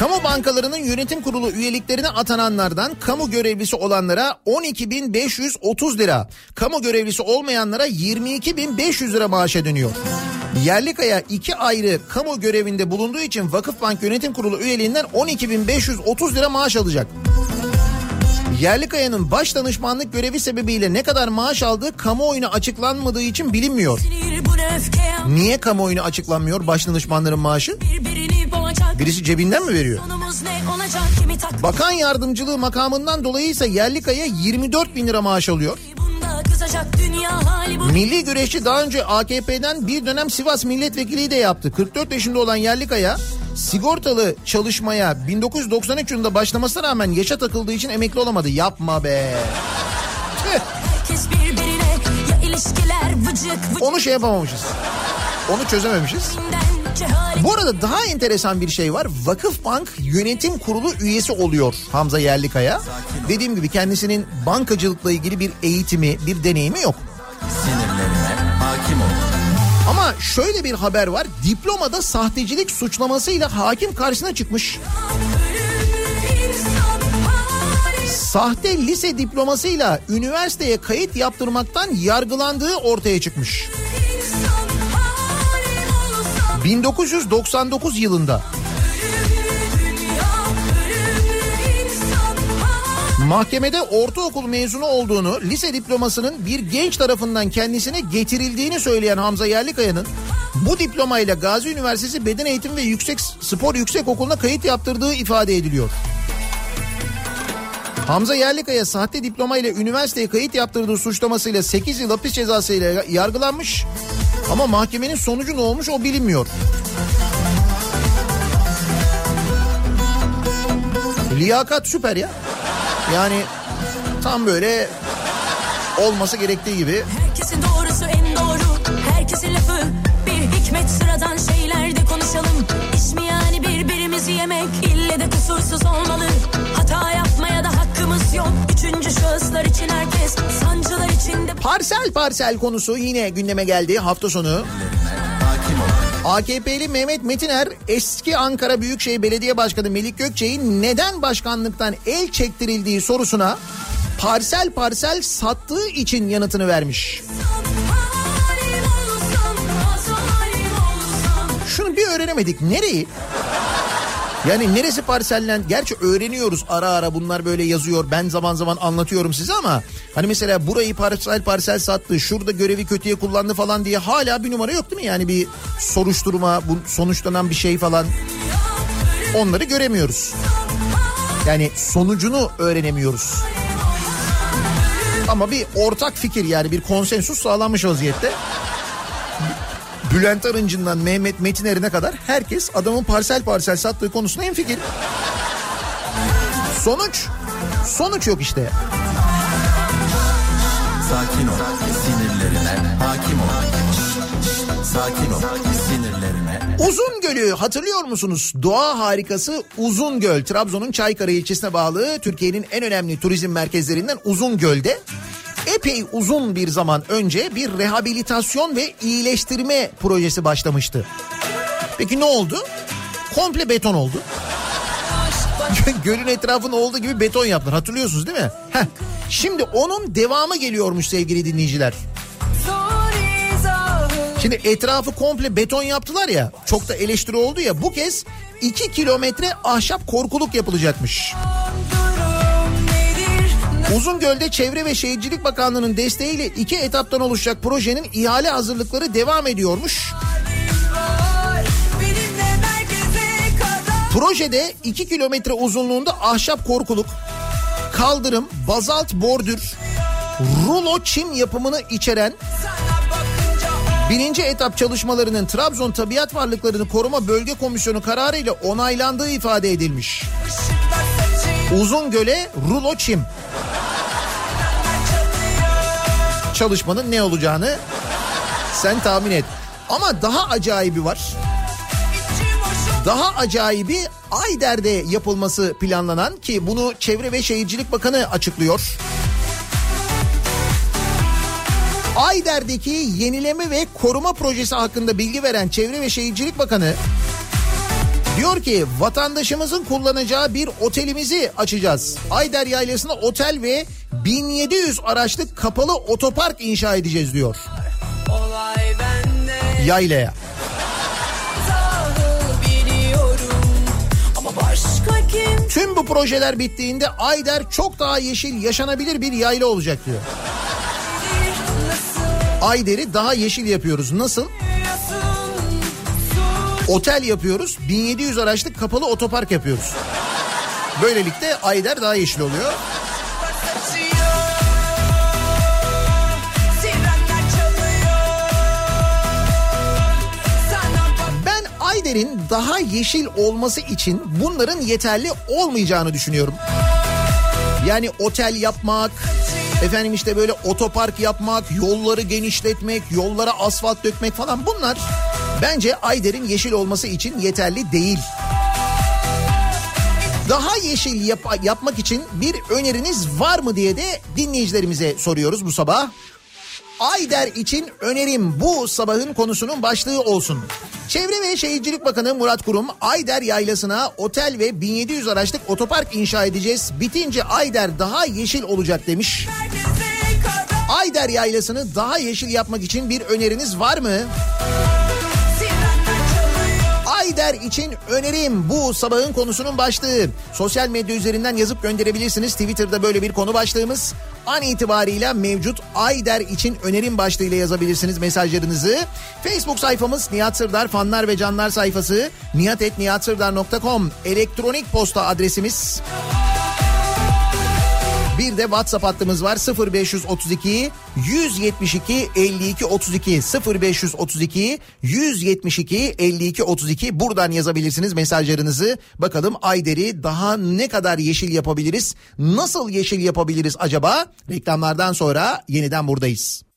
Kamu bankalarının yönetim kurulu üyeliklerine atananlardan kamu görevlisi olanlara 12.530 lira, kamu görevlisi olmayanlara 22.500 lira maaşa dönüyor. Yerlikaya iki ayrı kamu görevinde bulunduğu için Vakıfbank Yönetim Kurulu üyeliğinden 12.530 lira maaş alacak. Yerlikaya'nın baş danışmanlık görevi sebebiyle ne kadar maaş aldığı kamuoyuna açıklanmadığı için bilinmiyor. Niye kamuoyuna açıklanmıyor baş danışmanların maaşı? Birisi cebinden mi veriyor? Bakan yardımcılığı makamından dolayı ise Yerlikaya 24 bin lira maaş alıyor. Milli güreşçi daha önce AKP'den bir dönem Sivas milletvekiliği de yaptı. 44 yaşında olan Yerlikaya sigortalı çalışmaya 1993 yılında başlamasına rağmen yaşa takıldığı için emekli olamadı. Yapma be. Onu şey yapamamışız. Onu çözememişiz. Bu arada daha enteresan bir şey var. Vakıfbank yönetim kurulu üyesi oluyor Hamza Yerlikaya. Dediğim gibi kendisinin bankacılıkla ilgili bir eğitimi, bir deneyimi yok. Ol. Ama şöyle bir haber var. Diplomada sahtecilik suçlamasıyla hakim karşısına çıkmış. Sahte lise diplomasıyla üniversiteye kayıt yaptırmaktan yargılandığı ortaya çıkmış. insan hali olsam 1999 yılında mahkemede ortaokul mezunu olduğunu, lise diplomasının bir genç tarafından kendisine getirildiğini söyleyen Hamza Yerlikaya'nın bu diplomayla Gazi Üniversitesi Beden Eğitimi ve Yüksek Spor Yüksek Okulu'na kayıt yaptırdığı ifade ediliyor. Hamza Yerlikaya sahte diplomayla üniversiteye kayıt yaptırdığı suçlamasıyla 8 yıl hapis cezasıyla yargılanmış. Ama mahkemenin sonucu ne olmuş o bilinmiyor. Liyakat süper ya. Yani tam böyle olması gerektiği gibi. Herkesin doğrusu en doğru. Herkesin lafı bir hikmet sıradan şeylerde konuşalım. İş mi yani birbirimizi yemek? İlle de kusursuz olmalı. Hata yapmaya da hakkımız yok. Üçüncü şahıslar için herkes Sancılar içinde. Parsel parsel konusu yine gündeme geldi hafta sonu. AKP'li Mehmet Metiner eski Ankara Büyükşehir Belediye Başkanı Melik Gökçe'nin neden başkanlıktan el çektirildiği sorusuna parsel parsel sattığı için yanıtını vermiş. Şunu bir öğrenemedik nereyi? Yani neresi parsellen? Gerçi öğreniyoruz ara ara bunlar böyle yazıyor. Ben zaman zaman anlatıyorum size ama hani mesela burayı parsel parsel sattı, şurada görevi kötüye kullandı falan diye hala bir numara yok değil mi? Yani bir soruşturma, bu sonuçlanan bir şey falan. Onları göremiyoruz. Yani sonucunu öğrenemiyoruz. Ama bir ortak fikir yani bir konsensus sağlanmış vaziyette. Bülent Arıncı'ndan Mehmet Metiner'ine kadar herkes adamın parsel parsel sattığı konusunda en fikir. Sonuç? Sonuç yok işte. Sakin ol. Sinirlerine hakim ol. Sakin ol. Uzun Gölü hatırlıyor musunuz? Doğa harikası Uzun Göl. Trabzon'un Çaykara ilçesine bağlı Türkiye'nin en önemli turizm merkezlerinden Uzun Göl'de epey uzun bir zaman önce bir rehabilitasyon ve iyileştirme projesi başlamıştı. Peki ne oldu? Komple beton oldu. Gölün etrafını olduğu gibi beton yaptılar. Hatırlıyorsunuz değil mi? Heh. Şimdi onun devamı geliyormuş sevgili dinleyiciler. Şimdi etrafı komple beton yaptılar ya. Çok da eleştiri oldu ya. Bu kez 2 kilometre ahşap korkuluk yapılacakmış. Uzungöl'de Çevre ve Şehircilik Bakanlığı'nın desteğiyle iki etaptan oluşacak projenin ihale hazırlıkları devam ediyormuş. Projede 2 kilometre uzunluğunda ahşap korkuluk, kaldırım, bazalt bordür, rulo çim yapımını içeren birinci etap çalışmalarının Trabzon Tabiat Varlıklarını Koruma Bölge Komisyonu kararı ile onaylandığı ifade edilmiş. Uzungöl'e rulo çim. Çalışmanın ne olacağını sen tahmin et. Ama daha acayibi var. Daha acayibi Ayder'de yapılması planlanan ki bunu Çevre ve Şehircilik Bakanı açıklıyor. Ayder'deki yenileme ve koruma projesi hakkında bilgi veren Çevre ve Şehircilik Bakanı diyor ki vatandaşımızın kullanacağı bir otelimizi açacağız. Ayder Yaylası'na otel ve 1700 araçlık kapalı otopark inşa edeceğiz diyor. Yaylaya. Tüm bu projeler bittiğinde Ayder çok daha yeşil yaşanabilir bir yayla olacak diyor. Ayder'i daha yeşil yapıyoruz. Nasıl? Otel yapıyoruz. 1700 araçlık kapalı otopark yapıyoruz. Böylelikle Ayder daha yeşil oluyor. Ben Ayder'in daha yeşil olması için bunların yeterli olmayacağını düşünüyorum. Yani otel yapmak, efendim işte böyle otopark yapmak, yolları genişletmek, yollara asfalt dökmek falan bunlar bence Ayder'in yeşil olması için yeterli değil. Daha yeşil yap- yapmak için bir öneriniz var mı diye de dinleyicilerimize soruyoruz bu sabah. Ayder için önerim bu sabahın konusunun başlığı olsun. Çevre ve Şehircilik Bakanı Murat Kurum Ayder Yaylası'na otel ve 1700 araçlık otopark inşa edeceğiz. Bitince Ayder daha yeşil olacak demiş. Ayder Yaylası'nı daha yeşil yapmak için bir öneriniz var mı? Ayder için önerim bu sabahın konusunun başlığı. Sosyal medya üzerinden yazıp gönderebilirsiniz. Twitter'da böyle bir konu başlığımız. An itibariyle mevcut Ayder için önerim başlığıyla yazabilirsiniz mesajlarınızı. Facebook sayfamız Nihat Sırdar fanlar ve canlar sayfası nihatetnihatsırdar.com elektronik posta adresimiz. Bir de WhatsApp hattımız var 0532 172 52 32 0532 172 52 32 buradan yazabilirsiniz mesajlarınızı. Bakalım Ayder'i daha ne kadar yeşil yapabiliriz? Nasıl yeşil yapabiliriz acaba? Reklamlardan sonra yeniden buradayız.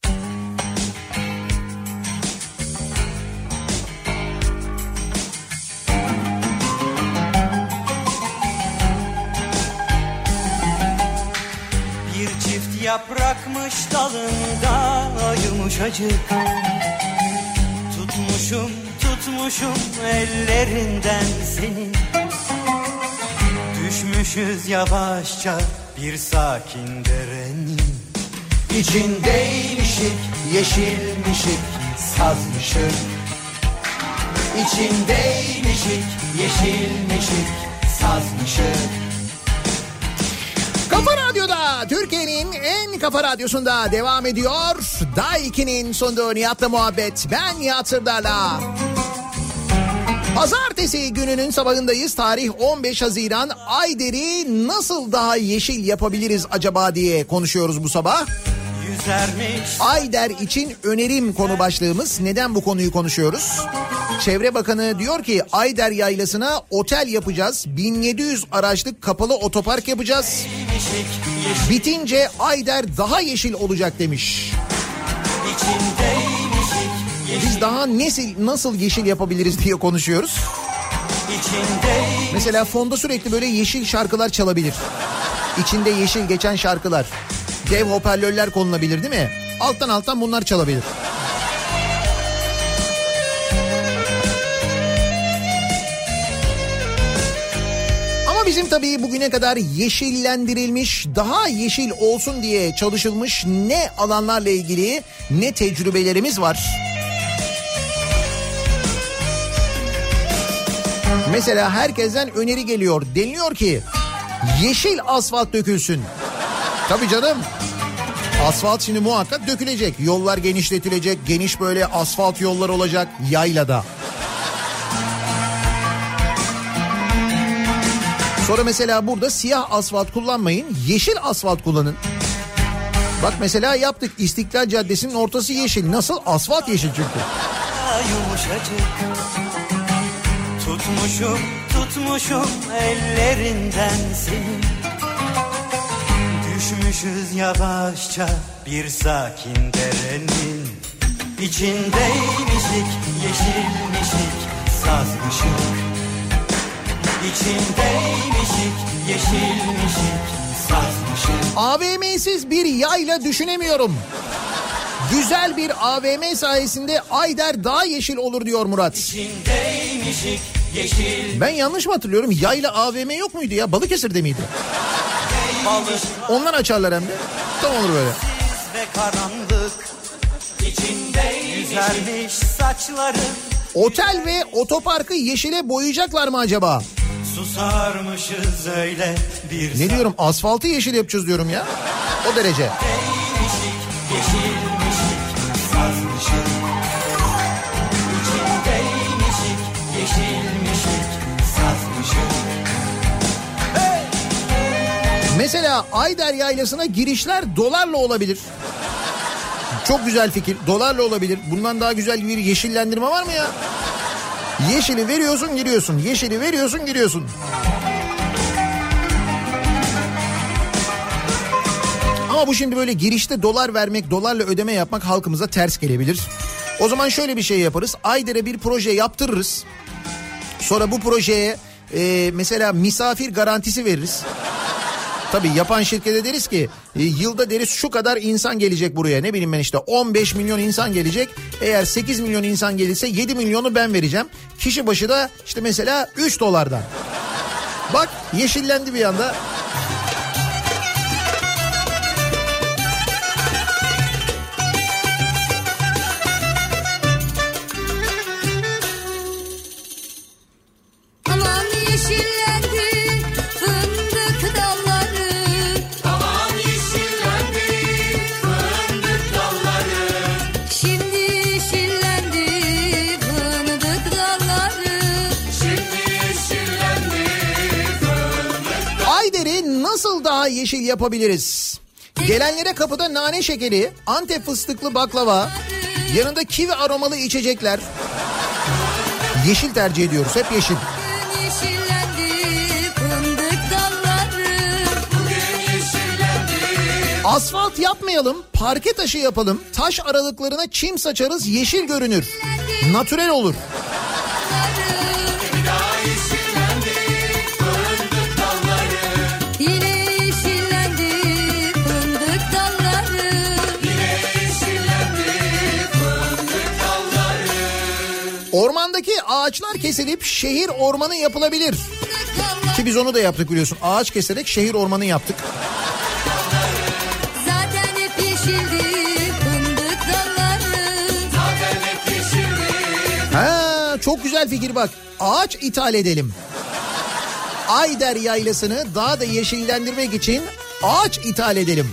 Yaprakmış dalında yumuşacık Tutmuşum tutmuşum ellerinden seni Düşmüşüz yavaşça bir sakin derenin İçindeymişik, yeşilmişik, sazmışık. İçindeymişik, yeşilmişik, sazmışık. Kafa Radyo'da Türkiye'nin en kafa radyosunda devam ediyor. Daiki'nin sunduğu Nihat'la muhabbet. Ben Nihat Sırdar'la. Pazartesi gününün sabahındayız. Tarih 15 Haziran. Ayder'i nasıl daha yeşil yapabiliriz acaba diye konuşuyoruz bu sabah. Yüzermiş Ayder için önerim konu başlığımız. Neden bu konuyu konuşuyoruz? Çevre Bakanı diyor ki Ayder Yaylası'na otel yapacağız. 1700 araçlık kapalı otopark yapacağız. Bitince Ayder daha yeşil olacak demiş. Biz daha nesil, nasıl yeşil yapabiliriz diye konuşuyoruz. Mesela fonda sürekli böyle yeşil şarkılar çalabilir. İçinde yeşil geçen şarkılar. Dev hoparlörler konulabilir değil mi? Alttan alttan bunlar çalabilir. Ama bizim tabii bugüne kadar yeşillendirilmiş, daha yeşil olsun diye çalışılmış ne alanlarla ilgili ne tecrübelerimiz var. Mesela herkesten öneri geliyor. Deniliyor ki yeşil asfalt dökülsün. Tabii canım. Asfalt şimdi muhakkak dökülecek. Yollar genişletilecek. Geniş böyle asfalt yollar olacak yaylada. Sonra mesela burada siyah asfalt kullanmayın. Yeşil asfalt kullanın. Bak mesela yaptık İstiklal Caddesi'nin ortası yeşil. Nasıl? Asfalt yeşil çünkü. yumuşacık Tutmuşum tutmuşum ellerinden seni Düşmüşüz yavaşça bir sakin derenin İçindeymişik yeşilmişik sazmışık İçindeymişik yeşilmişik sazmışık AVM'siz bir yayla düşünemiyorum. Güzel bir AVM sayesinde Ayder daha yeşil olur diyor Murat. İçindeymişik yeşil Ben yanlış mı hatırlıyorum? Yayla AVM yok muydu ya? Balıkesir'de miydi? Onlar açarlar hem de. Tam olur böyle. Otel ve otoparkı yeşile boyayacaklar mı acaba? Susarmışız öyle bir Ne diyorum asfaltı yeşil yapacağız diyorum ya. O derece. Yeşilmişik, Mesela Ayder Yaylası'na girişler dolarla olabilir. Çok güzel fikir. Dolarla olabilir. Bundan daha güzel bir yeşillendirme var mı ya? Yeşili veriyorsun giriyorsun. Yeşili veriyorsun giriyorsun. Ama bu şimdi böyle girişte dolar vermek, dolarla ödeme yapmak halkımıza ters gelebilir. O zaman şöyle bir şey yaparız. Ayder'e bir proje yaptırırız. Sonra bu projeye e, mesela misafir garantisi veririz. Tabii yapan şirkete deriz ki e, yılda deriz şu kadar insan gelecek buraya. Ne bileyim ben işte 15 milyon insan gelecek. Eğer 8 milyon insan gelirse 7 milyonu ben vereceğim. Kişi başı da işte mesela 3 dolardan. Bak yeşillendi bir anda. Daha yeşil yapabiliriz? Gelenlere kapıda nane şekeri, antep fıstıklı baklava, yanında kivi aromalı içecekler. Yeşil tercih ediyoruz, hep yeşil. Asfalt yapmayalım, parke taşı yapalım, taş aralıklarına çim saçarız, yeşil görünür. Natürel olur. Ormandaki ağaçlar kesilip şehir ormanı yapılabilir. Ki biz onu da yaptık biliyorsun. Ağaç keserek şehir ormanı yaptık. Zaten hep yeşildi fındık dalları. Ha, çok güzel fikir bak. Ağaç ithal edelim. Ayder yaylasını daha da yeşillendirmek için ağaç ithal edelim.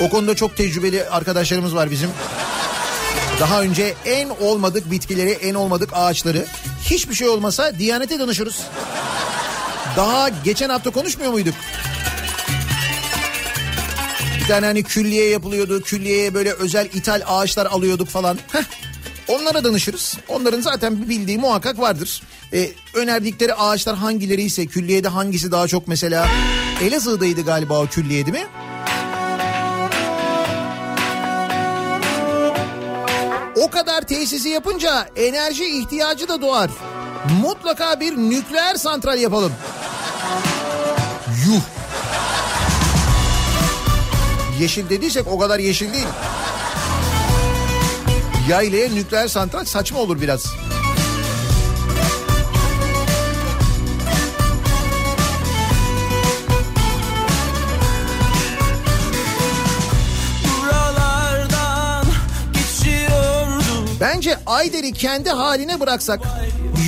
O konuda çok tecrübeli arkadaşlarımız var bizim. Daha önce en olmadık bitkileri, en olmadık ağaçları hiçbir şey olmasa Diyanete danışırız. Daha geçen hafta konuşmuyor muyduk? Bir tane hani külliye yapılıyordu. Külliyeye böyle özel ithal ağaçlar alıyorduk falan. Heh, onlara danışırız. Onların zaten bir bildiği muhakkak vardır. Ee, önerdikleri ağaçlar hangileri ise külliyede hangisi daha çok mesela Elazığ'daydı galiba o külliye değil mi? O kadar tesisi yapınca enerji ihtiyacı da doğar. Mutlaka bir nükleer santral yapalım. Yuh. Yeşil dediysek o kadar yeşil değil. Yaylaya nükleer santral saçma olur biraz. Bence Ayder'i kendi haline bıraksak,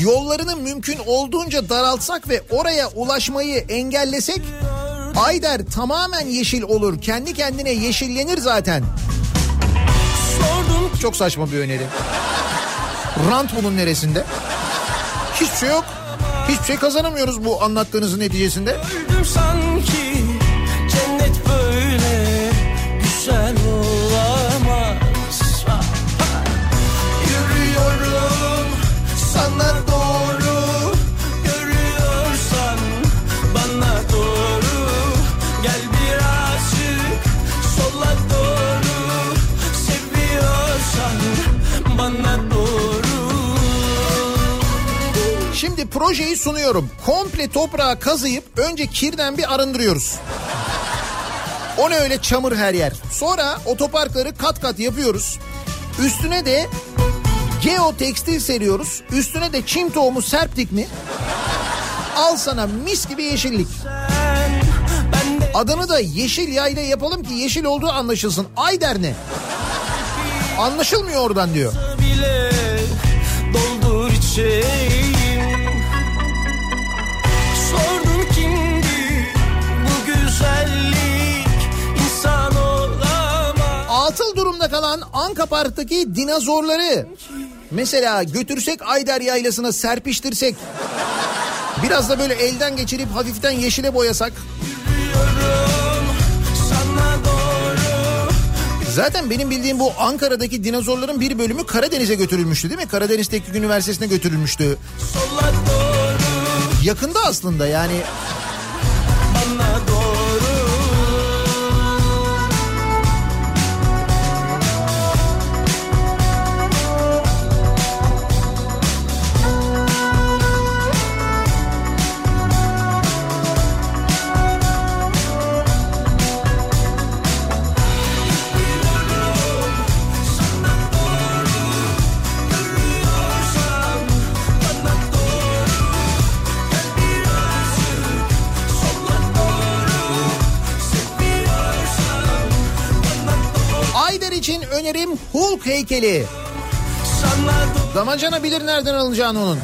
yollarını mümkün olduğunca daraltsak ve oraya ulaşmayı engellesek, Ayder tamamen yeşil olur. Kendi kendine yeşillenir zaten. Sordum Çok saçma bir öneri. Rant bunun neresinde? Hiçbir şey yok. Hiçbir şey kazanamıyoruz bu anlattığınızın neticesinde. öldüm sanki Cennet böyle güzel Şimdi projeyi sunuyorum. Komple toprağı kazıyıp önce kirden bir arındırıyoruz. O ne öyle çamur her yer. Sonra otoparkları kat kat yapıyoruz. Üstüne de geotekstil seriyoruz. Üstüne de çim tohumu serptik mi? Al sana mis gibi yeşillik. Adını da yeşil yayla yapalım ki yeşil olduğu anlaşılsın. Ayder ne? Anlaşılmıyor oradan diyor. bile çiçeğim kalan Anka Park'taki dinozorları mesela götürsek Ayder Yaylası'na serpiştirsek biraz da böyle elden geçirip hafiften yeşile boyasak Zaten benim bildiğim bu Ankara'daki dinozorların bir bölümü Karadeniz'e götürülmüştü değil mi? Karadeniz Teknik Üniversitesi'ne götürülmüştü. Yakında aslında yani önerim Hulk heykeli. Damacana bilir nereden alınacağını onun.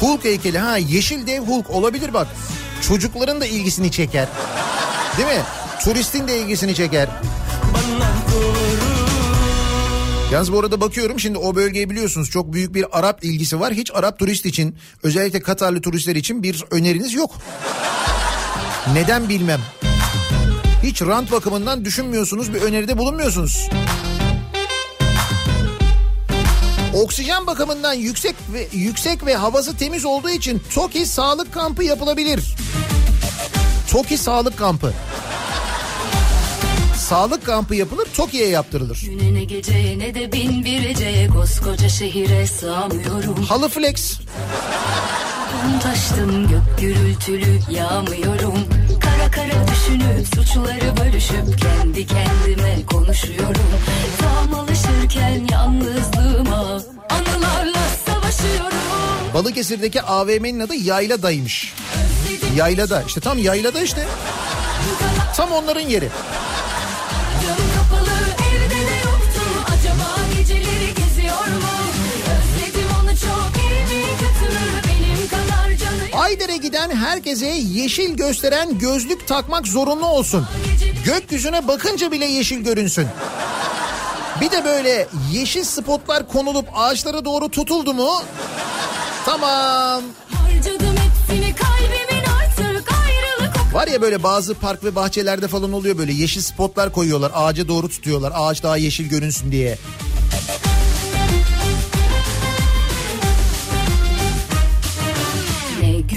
Hulk heykeli ha yeşil dev Hulk olabilir bak. Çocukların da ilgisini çeker. Değil mi? Turistin de ilgisini çeker. Yalnız bu arada bakıyorum şimdi o bölgeyi biliyorsunuz çok büyük bir Arap ilgisi var. Hiç Arap turist için özellikle Katarlı turistler için bir öneriniz yok. Neden bilmem. Hiç rant bakımından düşünmüyorsunuz bir öneride bulunmuyorsunuz. Oksijen bakımından yüksek ve yüksek ve havası temiz olduğu için Toki sağlık kampı yapılabilir. Toki sağlık kampı. Sağlık kampı yapılır, Toki'ye yaptırılır. Güne ne geceye ne de bin bir eceye koskoca şehire sığamıyorum. Halı flex. Taştım gök gürültülü yağmıyorum. Düşünüp suçları bölüşüp kendi kendime konuşuyorum. Tam alışırken yalnızlığıma anılarla savaşıyorum. Balıkesir'deki AVM'nin adı Yaylada'ymış. Yaylada işte tam yaylada işte. Tam onların yeri. Ayder'e giden herkese yeşil gösteren gözlük takmak zorunlu olsun. Gökyüzüne bakınca bile yeşil görünsün. Bir de böyle yeşil spotlar konulup ağaçlara doğru tutuldu mu? Tamam. Var ya böyle bazı park ve bahçelerde falan oluyor böyle yeşil spotlar koyuyorlar. Ağaca doğru tutuyorlar. Ağaç daha yeşil görünsün diye.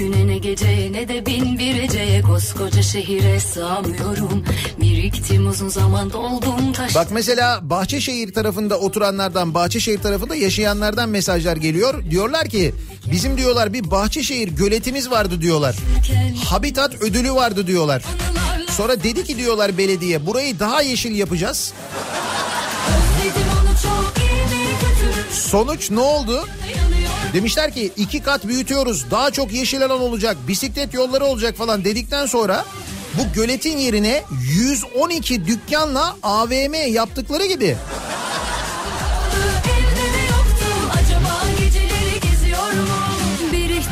Güne ne geceye ne de bin bir eceye koskoca şehire sığamıyorum. Biriktim uzun zaman doldum taş. Bak mesela Bahçeşehir tarafında oturanlardan, Bahçeşehir tarafında yaşayanlardan mesajlar geliyor. Diyorlar ki bizim diyorlar bir Bahçeşehir göletimiz vardı diyorlar. Habitat ödülü vardı diyorlar. Sonra dedi ki diyorlar belediye burayı daha yeşil yapacağız. Sonuç ne oldu? Demişler ki iki kat büyütüyoruz daha çok yeşil alan olacak bisiklet yolları olacak falan dedikten sonra bu göletin yerine 112 dükkanla AVM yaptıkları gibi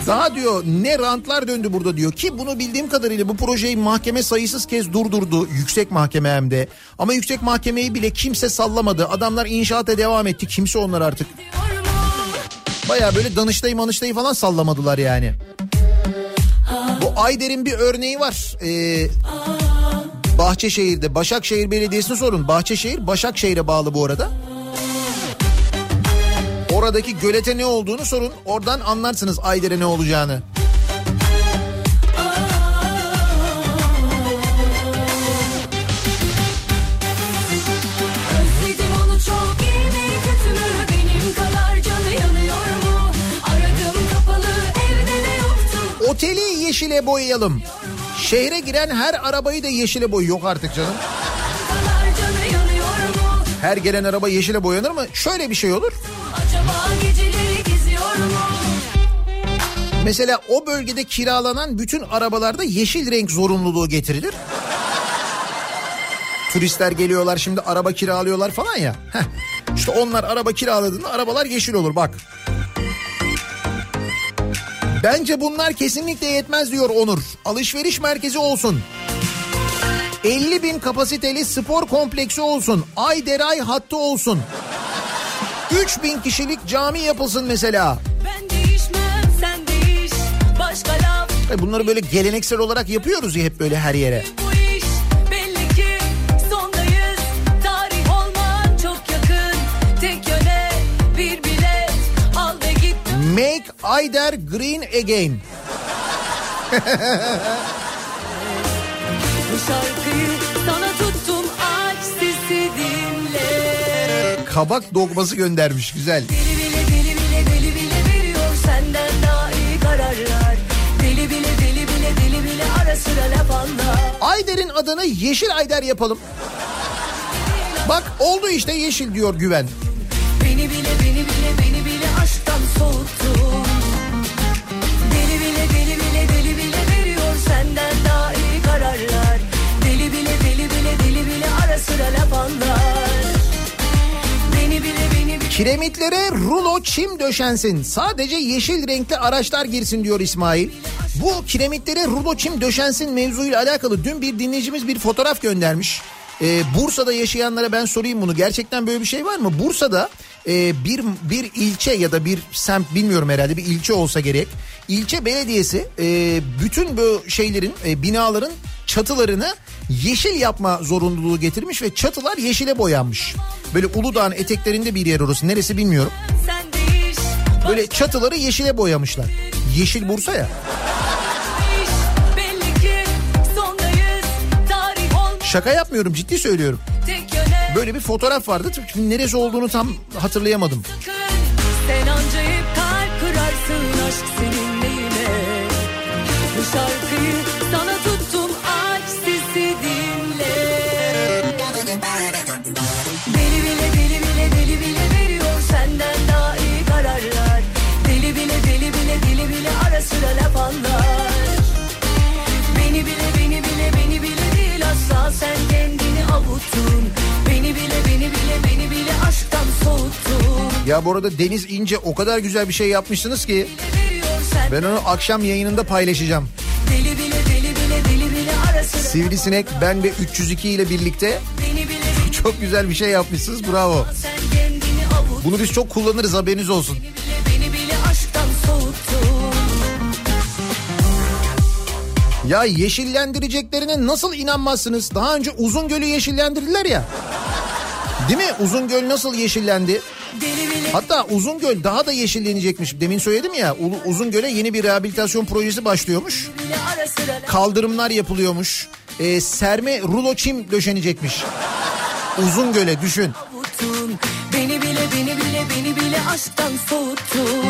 Daha diyor ne rantlar döndü burada diyor ki bunu bildiğim kadarıyla bu projeyi mahkeme sayısız kez durdurdu yüksek mahkeme hem de. Ama yüksek mahkemeyi bile kimse sallamadı. Adamlar inşaata devam etti. Kimse onlar artık. diyor mu? Baya böyle danıştayı manıştayı falan sallamadılar yani. Bu Ayder'in bir örneği var. Ee, Bahçeşehir'de Başakşehir Belediyesi'ne sorun. Bahçeşehir Başakşehir'e bağlı bu arada. Oradaki gölete ne olduğunu sorun. Oradan anlarsınız Ayder'e ne olacağını. Oteli yeşile boyayalım. Şehre giren her arabayı da yeşile boy. Yok artık canım. Her gelen araba yeşile boyanır mı? Şöyle bir şey olur. Mesela o bölgede kiralanan bütün arabalarda yeşil renk zorunluluğu getirilir. Turistler geliyorlar şimdi araba kiralıyorlar falan ya. Heh. İşte onlar araba kiraladığında arabalar yeşil olur bak. Bence bunlar kesinlikle yetmez diyor Onur. Alışveriş merkezi olsun. 50 bin kapasiteli spor kompleksi olsun. Ayderay hattı olsun. 3 bin kişilik cami yapılsın mesela. Ben değişmem sen değiş Başka laf Bunları böyle geleneksel olarak yapıyoruz ya hep böyle her yere. bu Make Ayder Green Again. Kabak dogması göndermiş güzel. Deli bile deli bile deli bile veriyor Senden daha iyi kararlar Deli bile deli bile deli bile Ara sıra laf anlar Ayder'in adını Yeşil Ayder yapalım. Bak oldu işte yeşil diyor Güven. Beni bile beni bile beni bile Kiremitlere rulo çim döşensin. Sadece yeşil renkli araçlar girsin diyor İsmail. Bu kiremitlere rulo çim döşensin mevzuyla alakalı dün bir dinleyicimiz bir fotoğraf göndermiş. Ee, Bursa'da yaşayanlara ben sorayım bunu. Gerçekten böyle bir şey var mı? Bursa'da e, bir bir ilçe ya da bir semt bilmiyorum herhalde bir ilçe olsa gerek. İlçe belediyesi e, bütün bu şeylerin e, binaların çatılarını yeşil yapma zorunluluğu getirmiş ve çatılar yeşile boyanmış. Böyle Uludağ'ın eteklerinde bir yer orası. Neresi bilmiyorum. Böyle çatıları yeşile boyamışlar. Yeşil Bursa ya. Şaka yapmıyorum ciddi söylüyorum. tek Böyle bir fotoğraf vardı. Şimdi neresi olduğunu tam hatırlayamadım. Sen anca hep kalp kırarsın aşk senin neyine? Bu şarkıyı sana tuttum aç sesi dinle. Deli bile deli bile deli bile veriyor senden daha iyi kararlar. Deli bile deli bile deli bile ara sıra laf anlar. Beni bile beni bile beni bile değil asla sen kendini avuttun Ya bu arada Deniz İnce o kadar güzel bir şey yapmışsınız ki ben onu akşam yayınında paylaşacağım. Deli bile deli bile deli bile Sivrisinek ben ve 302 ile birlikte çok güzel bir şey yapmışsınız bravo. Bunu biz çok kullanırız haberiniz olsun. Ya yeşillendireceklerine nasıl inanmazsınız? Daha önce Uzungöl'ü yeşillendirdiler ya. Değil mi? Uzungöl nasıl yeşillendi? Hatta Uzungöl daha da yeşillenecekmiş. Demin söyledim ya Uzungöl'e yeni bir rehabilitasyon projesi başlıyormuş. Kaldırımlar yapılıyormuş. Ee, serme rulo çim döşenecekmiş. Uzungöl'e düşün. Beni bile beni bile beni bile aşktan soğuttun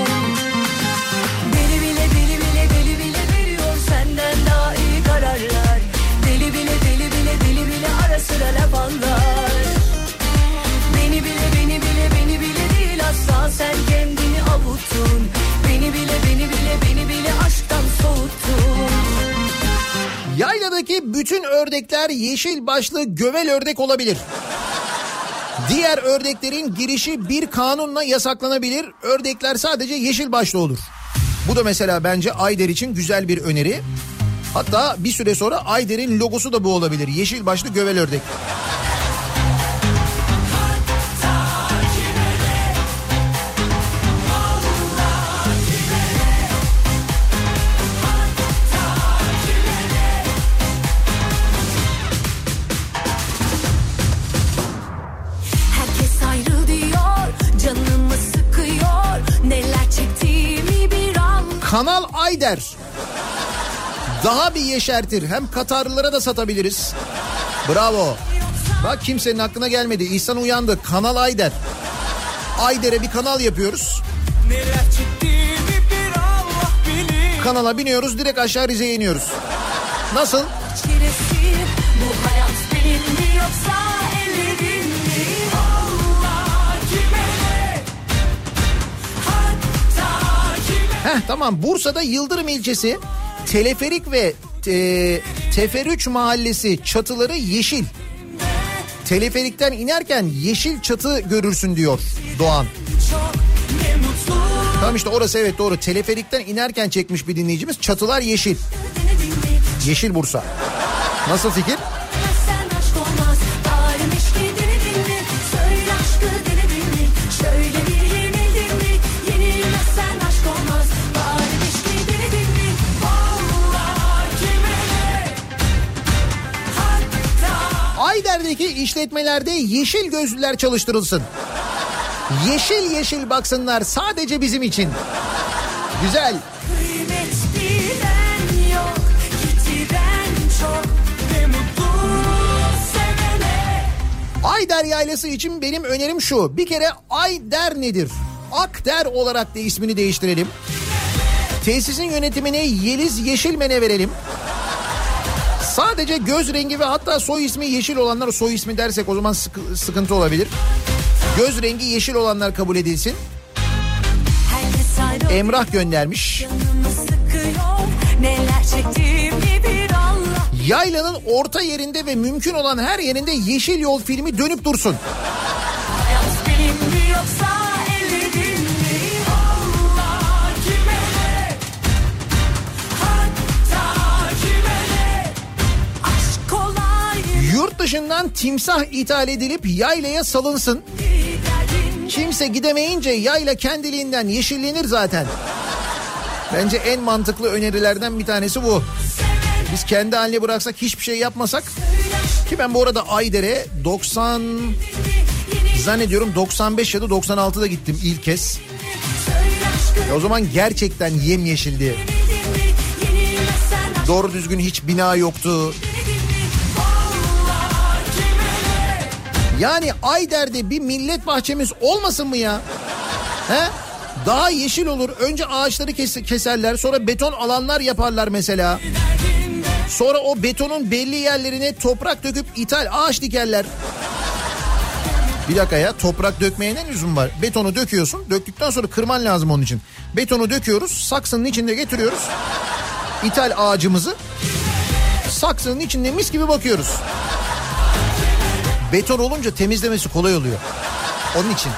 Deli bile deli bile deli bile veriyor senden daha iyi kararlar Deli bile deli bile deli bile ara sıra laf anlar sen kendini avuttun Beni bile beni bile beni bile aşktan soğuttun Yayladaki bütün ördekler yeşil başlı gövel ördek olabilir. Diğer ördeklerin girişi bir kanunla yasaklanabilir. Ördekler sadece yeşil başlı olur. Bu da mesela bence Ayder için güzel bir öneri. Hatta bir süre sonra Ayder'in logosu da bu olabilir. Yeşil başlı gövel ördek. Kanal Ayder. Daha bir yeşertir. Hem Katarlılara da satabiliriz. Bravo. Bak kimsenin aklına gelmedi. İhsan uyandı. Kanal Ayder. Ayder'e bir kanal yapıyoruz. Kanala biniyoruz direkt aşağı Rize'ye iniyoruz. Nasıl? Çiresi, bu hayat benim yoksa Heh tamam Bursa'da Yıldırım ilçesi Teleferik ve e, Teferüç mahallesi çatıları yeşil. Teleferikten inerken yeşil çatı görürsün diyor Doğan. Tamam işte orası evet doğru. Teleferikten inerken çekmiş bir dinleyicimiz. Çatılar yeşil. Yeşil Bursa. Nasıl fikir? Ayder'deki işletmelerde yeşil gözlüler çalıştırılsın. Yeşil yeşil baksınlar sadece bizim için. Güzel. yok çok Ayder yaylası için benim önerim şu. Bir kere Ayder nedir? Akder olarak da ismini değiştirelim. Tesisin yönetimini Yeliz Yeşilmen'e verelim. Sadece göz rengi ve hatta soy ismi yeşil olanlar soy ismi dersek o zaman sıkı- sıkıntı olabilir. Göz rengi yeşil olanlar kabul edilsin. Emrah göndermiş. Yaylanın orta yerinde ve mümkün olan her yerinde Yeşil Yol filmi dönüp dursun. Dışından timsah ithal edilip yaylaya salınsın. Kimse gidemeyince yayla kendiliğinden yeşillenir zaten. Bence en mantıklı önerilerden bir tanesi bu. Biz kendi haline bıraksak hiçbir şey yapmasak ki ben bu arada Ayder'e 90 zannediyorum 95 ya da 96'da gittim ilk kez. E o zaman gerçekten yemyeşildi. Doğru düzgün hiç bina yoktu. Yani Ayder'de bir millet bahçemiz olmasın mı ya? He? Daha yeşil olur. Önce ağaçları kes- keserler, sonra beton alanlar yaparlar mesela. Sonra o betonun belli yerlerine toprak döküp ithal ağaç dikerler. Bir dakika ya toprak dökmeye ne lüzum var? Betonu döküyorsun. Döktükten sonra kırman lazım onun için. Betonu döküyoruz. Saksının içinde getiriyoruz. İthal ağacımızı. Saksının içinde mis gibi bakıyoruz. Beton olunca temizlemesi kolay oluyor. Onun için.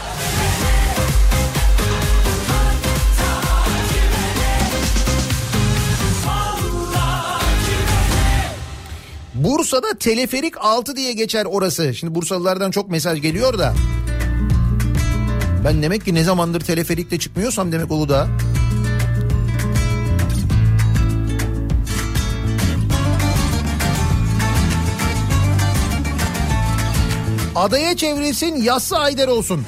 Bursa'da teleferik 6 diye geçer orası. Şimdi Bursalılardan çok mesaj geliyor da. Ben demek ki ne zamandır teleferikte çıkmıyorsam demek Uludağ. Adaya çevrilsin yassı Ayder olsun.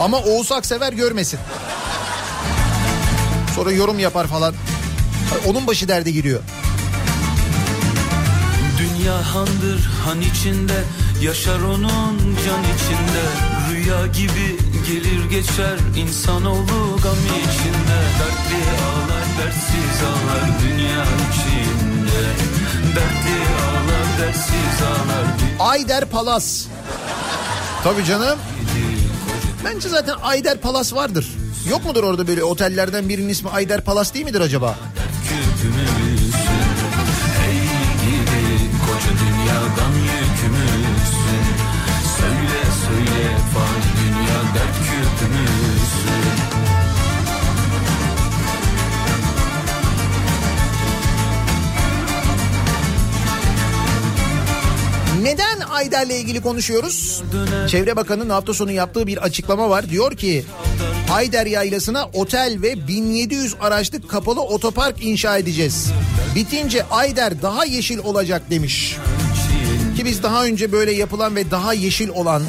Ama Oğuz Aksever görmesin. Sonra yorum yapar falan. Onun başı derde giriyor. Dünya handır han içinde Yaşar onun can içinde Rüya gibi gelir geçer insanoğlu gam içinde Dertli ağlar dertsiz ağlar dünya içinde Dertli ağlar Ayder Palas. Tabii canım. Bence zaten Ayder Palas vardır. Yok mudur orada böyle otellerden birinin ismi Ayder Palas değil midir acaba? Söyle söyle fani dünya dert küpümüzsün Neden Ayder'le ilgili konuşuyoruz? Çevre Bakanı'nın hafta sonu yaptığı bir açıklama var. Diyor ki Ayder Yaylası'na otel ve 1700 araçlık kapalı otopark inşa edeceğiz. Bitince Ayder daha yeşil olacak demiş. Ki biz daha önce böyle yapılan ve daha yeşil olan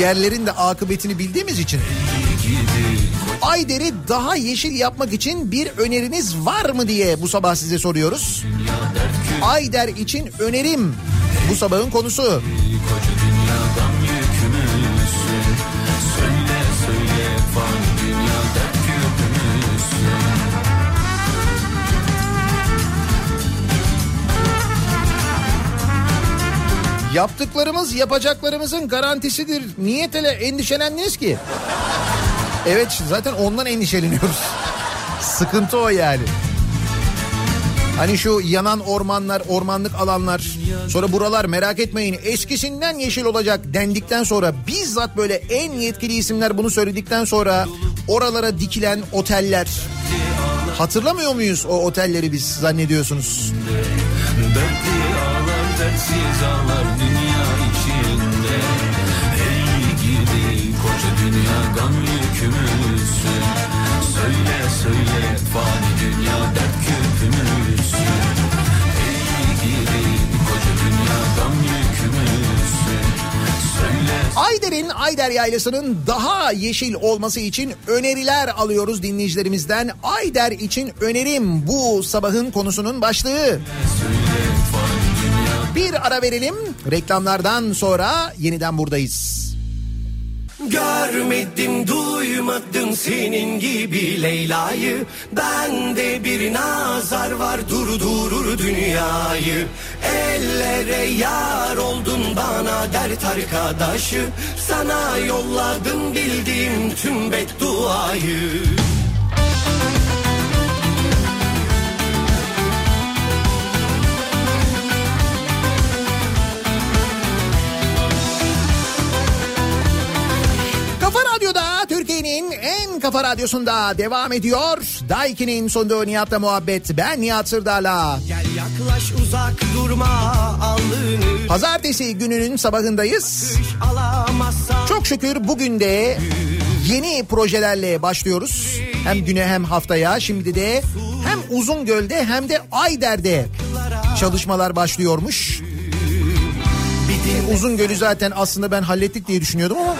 yerlerin de akıbetini bildiğimiz için Ayder'i daha yeşil yapmak için bir öneriniz var mı diye bu sabah size soruyoruz. Ayder için önerim bu sabahın konusu. Yaptıklarımız yapacaklarımızın garantisidir. Niyet ile endişelendiniz ki? Evet zaten ondan endişeleniyoruz. Sıkıntı o yani. Hani şu yanan ormanlar, ormanlık alanlar, sonra buralar merak etmeyin eskisinden yeşil olacak dendikten sonra bizzat böyle en yetkili isimler bunu söyledikten sonra oralara dikilen oteller. Hatırlamıyor muyuz o otelleri biz zannediyorsunuz? Dertli ağlar dertsiz ağlar dünya içinde Ey gidi koca dünya gam yükümüzsün Söyle söyle fani dünya dert küpümüzsün Ey gidi koca dünya gam yükümüzsün Ayder'in Ayder Yaylası'nın daha yeşil olması için öneriler alıyoruz dinleyicilerimizden. Ayder için önerim bu sabahın konusunun başlığı. Bir ara verelim. Reklamlardan sonra yeniden buradayız. Görmedim duymadım senin gibi Leyla'yı. Bende bir nazar var durdurur dünyayı. Ellere yar oldun bana dert arkadaşı. Sana yolladım bildiğim tüm bedduayı Kafa Radyo'da Türkiye'nin en kafa radyosunda devam ediyor. Daiki'nin sonunda Nihat'la muhabbet. Ben Nihat Sırdar'la. Gel yaklaş uzak durma alnını Pazartesi gününün sabahındayız. Çok şükür bugün de yeni projelerle başlıyoruz. Hem güne hem haftaya. Şimdi de hem Uzungöl'de hem de Ayder'de çalışmalar başlıyormuş. Uzungöl'ü zaten aslında ben hallettik diye düşünüyordum ama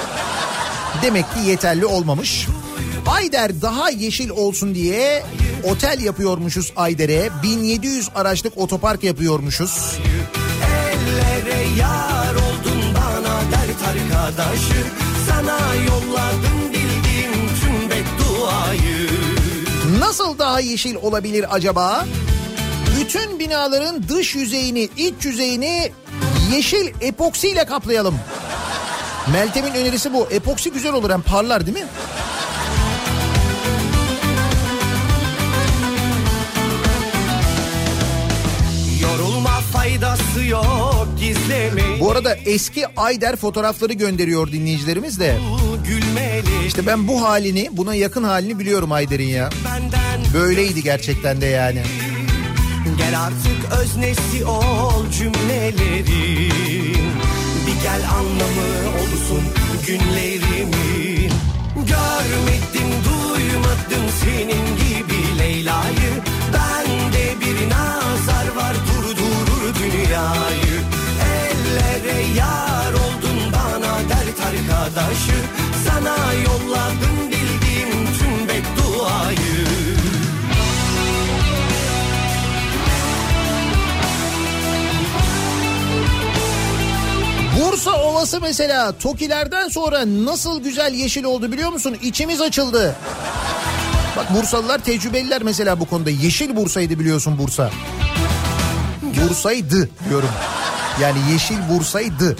demek ki yeterli olmamış. Ayder daha yeşil olsun diye otel yapıyormuşuz Ayder'e. 1700 araçlık otopark yapıyormuşuz. Ellere yar oldun bana dert arkadaşı Sana yolladım bildiğim tüm bedduayı Nasıl daha yeşil olabilir acaba? Bütün binaların dış yüzeyini, iç yüzeyini yeşil epoksiyle kaplayalım. Meltem'in önerisi bu. Epoksi güzel olur hem parlar değil mi? Faydası yok Bu arada eski Ayder fotoğrafları gönderiyor dinleyicilerimiz de. Gülmeli İşte ben bu halini, buna yakın halini biliyorum Ayder'in ya. benden Böyleydi gerçekten de yani. Gel artık öznesi ol cümlelerin Bir gel anlamı olsun günlerimin Görmedim duymadım senin gibi Leyla'yı. Bende bir nazar var durdurur dünyayı. Ellere yar oldun bana dert arkadaşı. Sana yolladım bildiğim tüm bedduayı Bursa Ovası mesela Tokilerden sonra nasıl güzel yeşil oldu biliyor musun? İçimiz açıldı. Bak Bursalılar tecrübeliler mesela bu konuda. Yeşil Bursa'ydı biliyorsun Bursa. Bursa'ydı diyorum. Yani yeşil Bursa'ydı.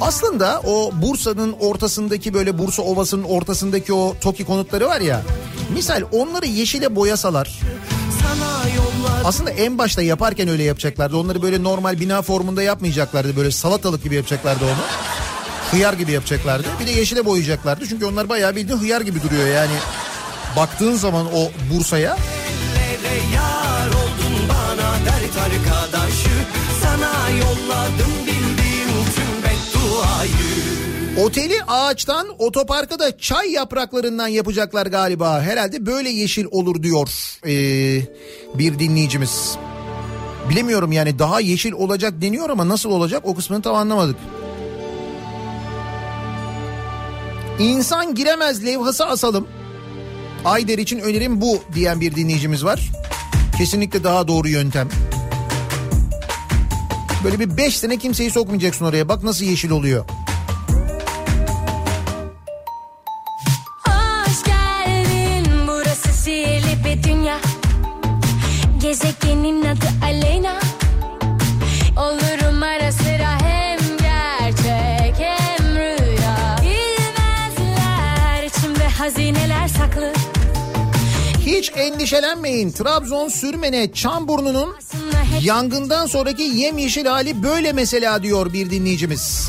Aslında o Bursa'nın ortasındaki böyle Bursa Ovası'nın ortasındaki o TOKİ konutları var ya. Misal onları yeşile boyasalar sana aslında en başta yaparken öyle yapacaklardı. Onları böyle normal bina formunda yapmayacaklardı. Böyle salatalık gibi yapacaklardı onu. Hıyar gibi yapacaklardı. Bir de yeşile boyayacaklardı. Çünkü onlar bayağı bildiğin hıyar gibi duruyor yani. Baktığın zaman o Bursa'ya yar oldun bana dert arkadaşı Sana yolladım bildiğim tüm bedduayı Oteli ağaçtan otoparkı da çay yapraklarından yapacaklar galiba. Herhalde böyle yeşil olur diyor ee, bir dinleyicimiz. Bilemiyorum yani daha yeşil olacak deniyor ama nasıl olacak o kısmını tam anlamadık. İnsan giremez levhası asalım. Ayder için önerim bu diyen bir dinleyicimiz var. Kesinlikle daha doğru yöntem. Böyle bir beş sene kimseyi sokmayacaksın oraya. Bak nasıl yeşil oluyor. Hiç endişelenmeyin. Trabzon Sürmene Çamburnu'nun yangından sonraki yemyeşil hali böyle mesela diyor bir dinleyicimiz.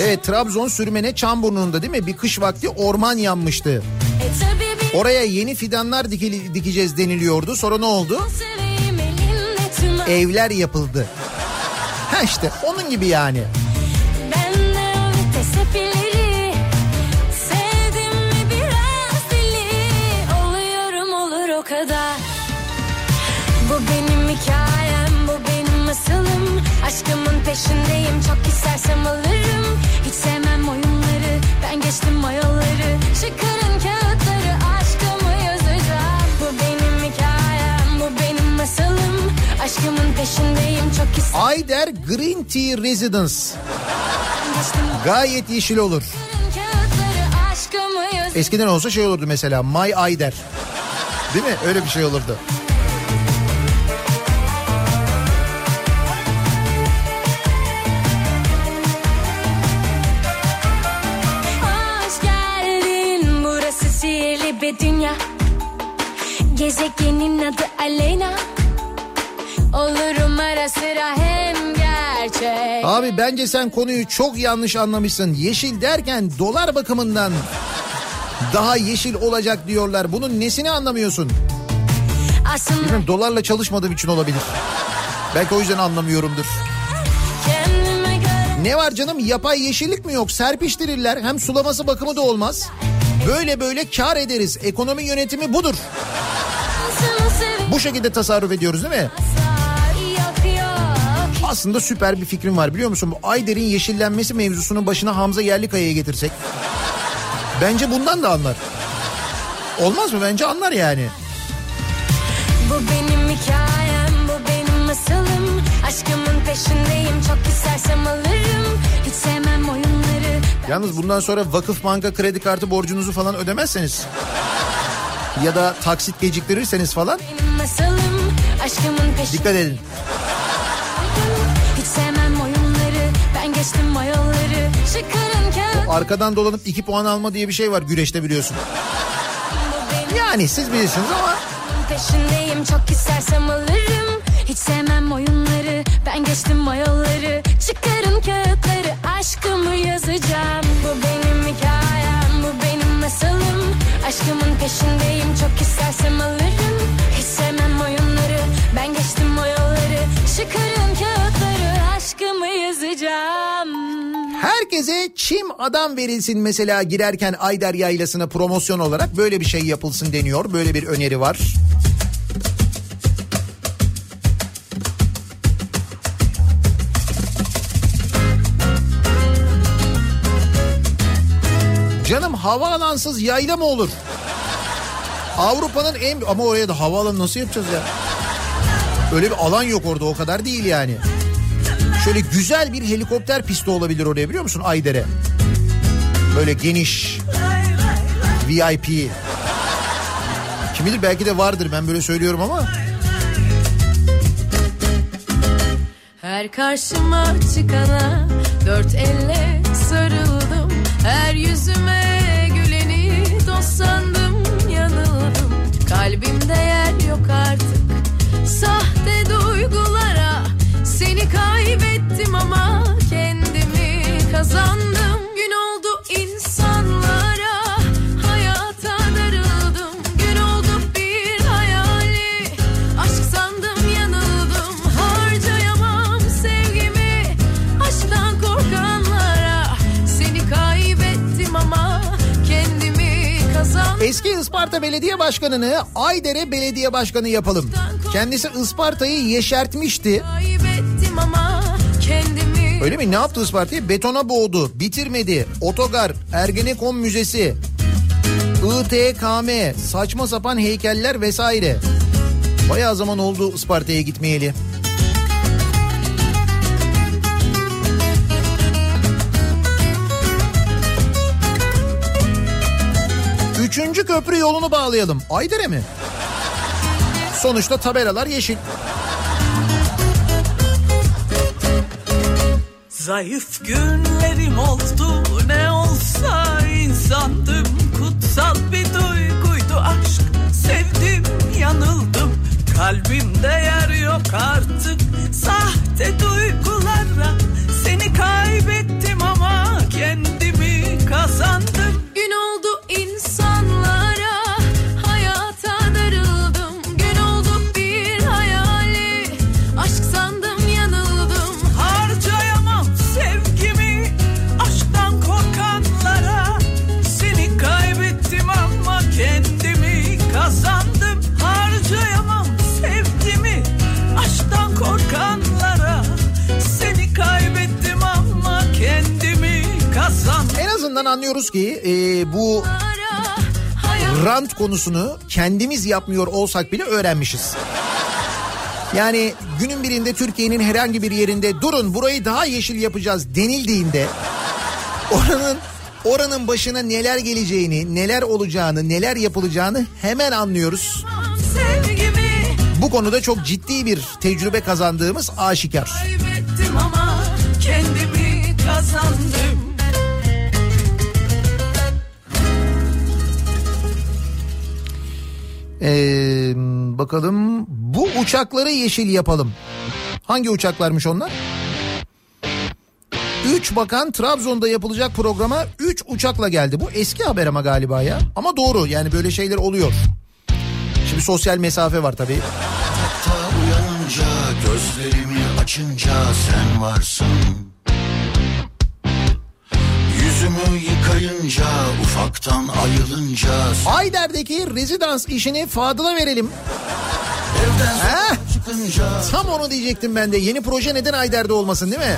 Evet Trabzon Sürmene Çamburnu'nda değil mi? Bir kış vakti orman yanmıştı. E Oraya yeni fidanlar dikili- dikeceğiz deniliyordu. Sonra ne oldu? Evler yapıldı. Ha işte onun gibi yani. Kadar. Bu benim hikayem bu benim masalım Aşkımın peşindeyim çok istersem alırım. Hiç sevmem oyunları ben geçtim o yolları Çıkarın kağıtları aşkımı yazacağım. Bu benim hikayem bu benim masalım Aşkımın peşindeyim çok istersem Ayder Green Tea Residence. Gayet yeşil olur. Eskiden olsa şey olurdu mesela My Ayder. Değil mi? Öyle bir şey olurdu. hoş geldin Burası sihirli bir dünya Gezegenin adı Aleyna Olurum ara sıra hem gerçek Abi bence sen konuyu çok yanlış anlamışsın. Yeşil derken dolar bakımından daha yeşil olacak diyorlar. Bunun nesini anlamıyorsun? Aslında Bilmiyorum dolarla çalışmadığım için olabilir. Belki o yüzden anlamıyorumdur. Ne var canım yapay yeşillik mi yok? Serpiştirirler hem sulaması bakımı da olmaz. Böyle böyle kar ederiz. Ekonomi yönetimi budur. Bu şekilde tasarruf ediyoruz değil mi? Aslında süper bir fikrim var biliyor musun? Bu Ayder'in yeşillenmesi mevzusunun başına Hamza Yerlikaya'ya getirsek. Bence bundan da anlar. Olmaz mı? Bence anlar yani. Bu benim hikayem, bu benim masalım. Aşkımın peşindeyim, çok istersem alırım. Hiç sevmem oyunları. Yalnız bundan sonra vakıf banka kredi kartı borcunuzu falan ödemezseniz ya da taksit geciktirirseniz falan masalım, dikkat edin. Arkadan dolanıp 2 puan alma diye bir şey var güreşte biliyorsun. Yani siz bilirsiniz ama peşindeyim, çok istersem alırım. Hiç sevmem oyunları, ben geçtim o yolları. Çıkarın kağıtları, aşkımı yazacağım. Bu benim herkese çim adam verilsin mesela girerken Ayder Yaylası'na promosyon olarak böyle bir şey yapılsın deniyor. Böyle bir öneri var. Canım havaalansız yayla mı olur? Avrupa'nın en... Ama oraya da havaalanı nasıl yapacağız ya? Öyle bir alan yok orada o kadar değil yani. Şöyle güzel bir helikopter pisti olabilir oraya biliyor musun Ayder'e? Böyle geniş. VIP. Kim bilir belki de vardır ben böyle söylüyorum ama. Her karşıma çıkana dört elle sarıldım Her yüzüme güleni dost sandım yanıldım Kalbimde yer yok artık sahte duygulara Seni kaybettim ama kendimi kazandım. Gün oldu insanlara hayata darıldım. Gün oldu bir hayali aşk sandım yanıldım. Harcayamam sevgimi aşktan korkanlara. Seni kaybettim ama kendimi kazandım. Eski Isparta Belediye Başkanı'nı Aydere Belediye Başkanı yapalım. Kendisi Isparta'yı yeşertmişti. Kaybettim Öyle mi? Ne yaptı Isparta'yı? Betona boğdu, bitirmedi. Otogar, Ergenekon Müzesi, ITKM, saçma sapan heykeller vesaire. Bayağı zaman oldu Isparta'ya gitmeyeli. Üçüncü köprü yolunu bağlayalım. Aydere mi? Sonuçta tabelalar yeşil. Zayıf günlerim oldu. Ne olsa insandım Kutsal bir duyguydu aşk. Sevdim yanıldım Kalbimde yer yok artık. Sahte duygulara Seni kaybettim ama kendimi kazandım. Yakından anlıyoruz ki e, bu rant konusunu kendimiz yapmıyor olsak bile öğrenmişiz. Yani günün birinde Türkiye'nin herhangi bir yerinde durun burayı daha yeşil yapacağız denildiğinde oranın oranın başına neler geleceğini, neler olacağını, neler yapılacağını hemen anlıyoruz. Bu konuda çok ciddi bir tecrübe kazandığımız aşikar. kaybettim ama kendimi kazandım. Ee, bakalım bu uçakları yeşil yapalım. Hangi uçaklarmış onlar? Üç bakan Trabzon'da yapılacak programa 3 uçakla geldi. Bu eski haber ama galiba ya. Ama doğru yani böyle şeyler oluyor. Şimdi sosyal mesafe var tabii. Gözlerimi açınca sen varsın Yüzümü yıkayınca ufaktan ayılınca Ayder'deki rezidans işini Fadıl'a verelim. Evden Heh, çıkınca tam onu diyecektim ben de. Yeni proje neden Ayder'de olmasın değil mi?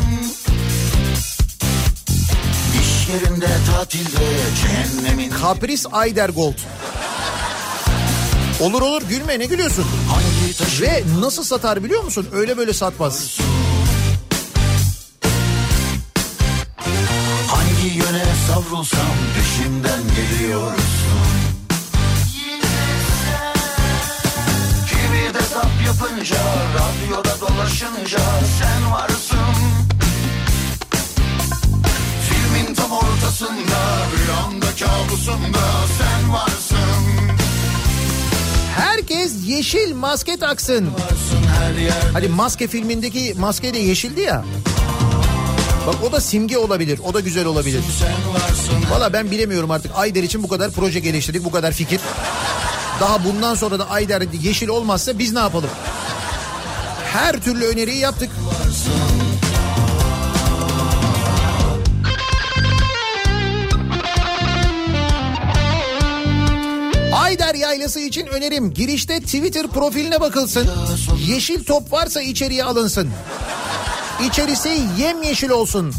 iş yerinde tatilde cehennemin Kapris Ayder Gold. Olur olur gülme ne gülüyorsun? hangi taşı Ve nasıl satar biliyor musun? Öyle böyle satmaz. Savrulsam peşimden geliyorsun Kimi de zap yapınca radyoda dolaşınca sen varsın Filmin tam ortasında rüyamda kabusumda sen varsın Herkes yeşil maske taksın. Varsın her Hani maske filmindeki maske de yeşildi ya. Bak o da simge olabilir. O da güzel olabilir. varsın Valla ben bilemiyorum artık. Ayder için bu kadar proje geliştirdik. Bu kadar fikir. Daha bundan sonra da Ayder yeşil olmazsa biz ne yapalım? Her türlü öneriyi yaptık. Ayder Yaylası için önerim girişte Twitter profiline bakılsın. Yeşil top varsa içeriye alınsın. İçerisi yemyeşil olsun.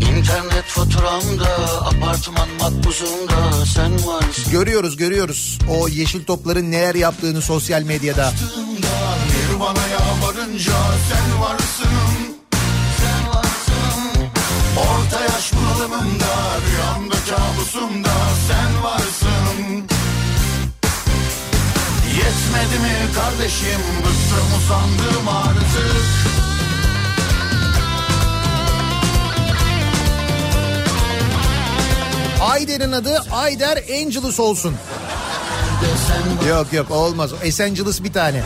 İnternet faturamda apartman makbuzumda sen varsın. Görüyoruz görüyoruz. O yeşil topların neler yaptığını sosyal medyada. Bir bana varınca sen varsın. Sen varsın. Orta yaş bunalımımda Rüyamda kabusumda sen varsın. Yetmedi mi kardeşim? Bıktım usandım artık Ayder'in adı Ayder Angelus olsun. Yok yok olmaz. Esenciles bir tane.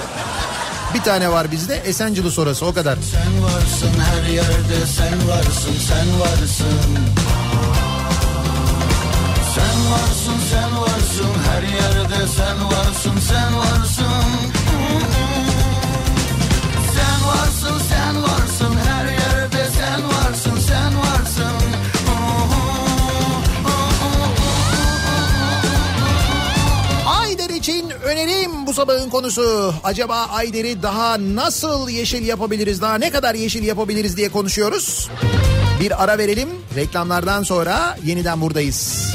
Bir tane var bizde. Esenciles orası o kadar. Sen varsın her yerde sen varsın sen varsın Sen varsın sen varsın her yerde sen varsın sen varsın önerim bu sabahın konusu. Acaba Ayder'i daha nasıl yeşil yapabiliriz? Daha ne kadar yeşil yapabiliriz diye konuşuyoruz. Bir ara verelim. Reklamlardan sonra yeniden buradayız.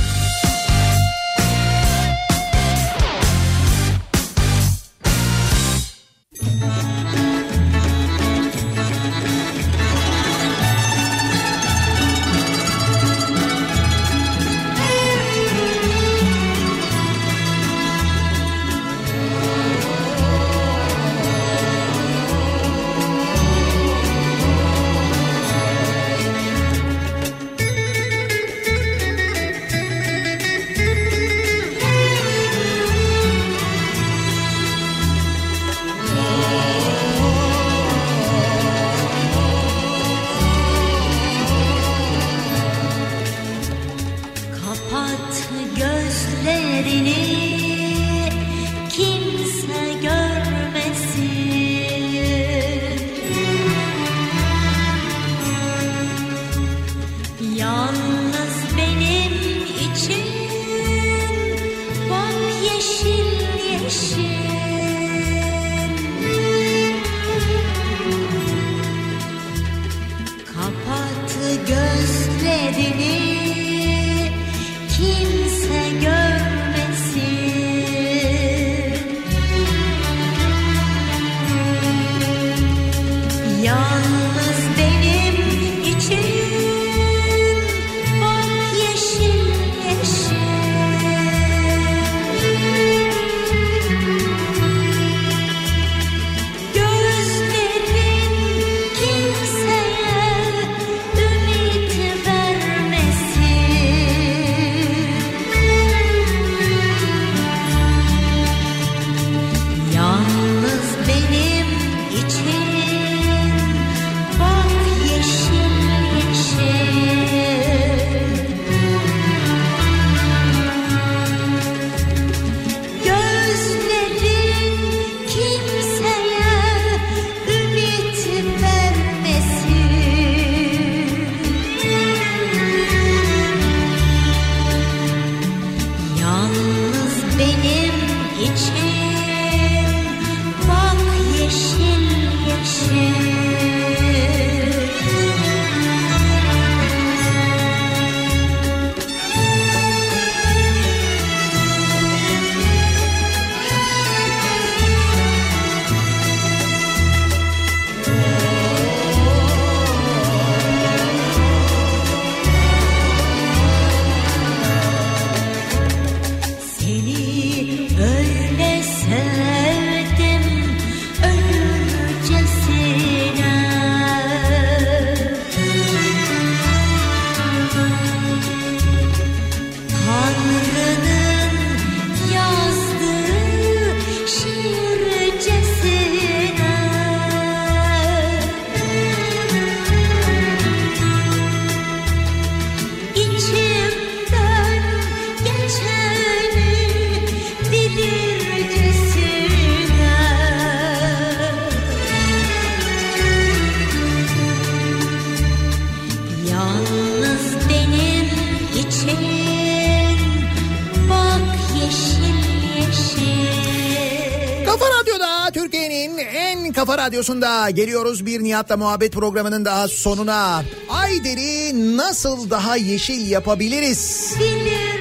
Radyosu'nda geliyoruz bir Nihat'la muhabbet programının daha sonuna. Ayder'i nasıl daha yeşil yapabiliriz?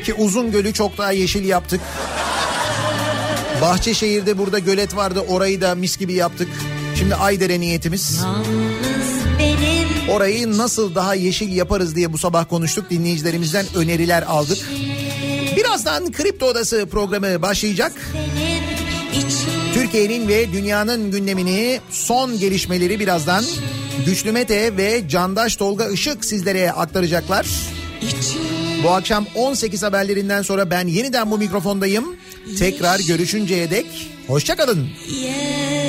Ki uzun gölü çok daha yeşil yaptık. Bahçeşehir'de burada gölet vardı orayı da mis gibi yaptık. Şimdi Ayder'e niyetimiz. Orayı nasıl daha yeşil yaparız diye bu sabah konuştuk. Dinleyicilerimizden öneriler aldık. Birazdan Kripto Odası programı başlayacak. Türkiye'nin ve dünyanın gündemini son gelişmeleri birazdan Güçlü Mete ve Candaş Tolga Işık sizlere aktaracaklar. Bu akşam 18 haberlerinden sonra ben yeniden bu mikrofondayım. Tekrar görüşünceye dek hoşçakalın. Yeşil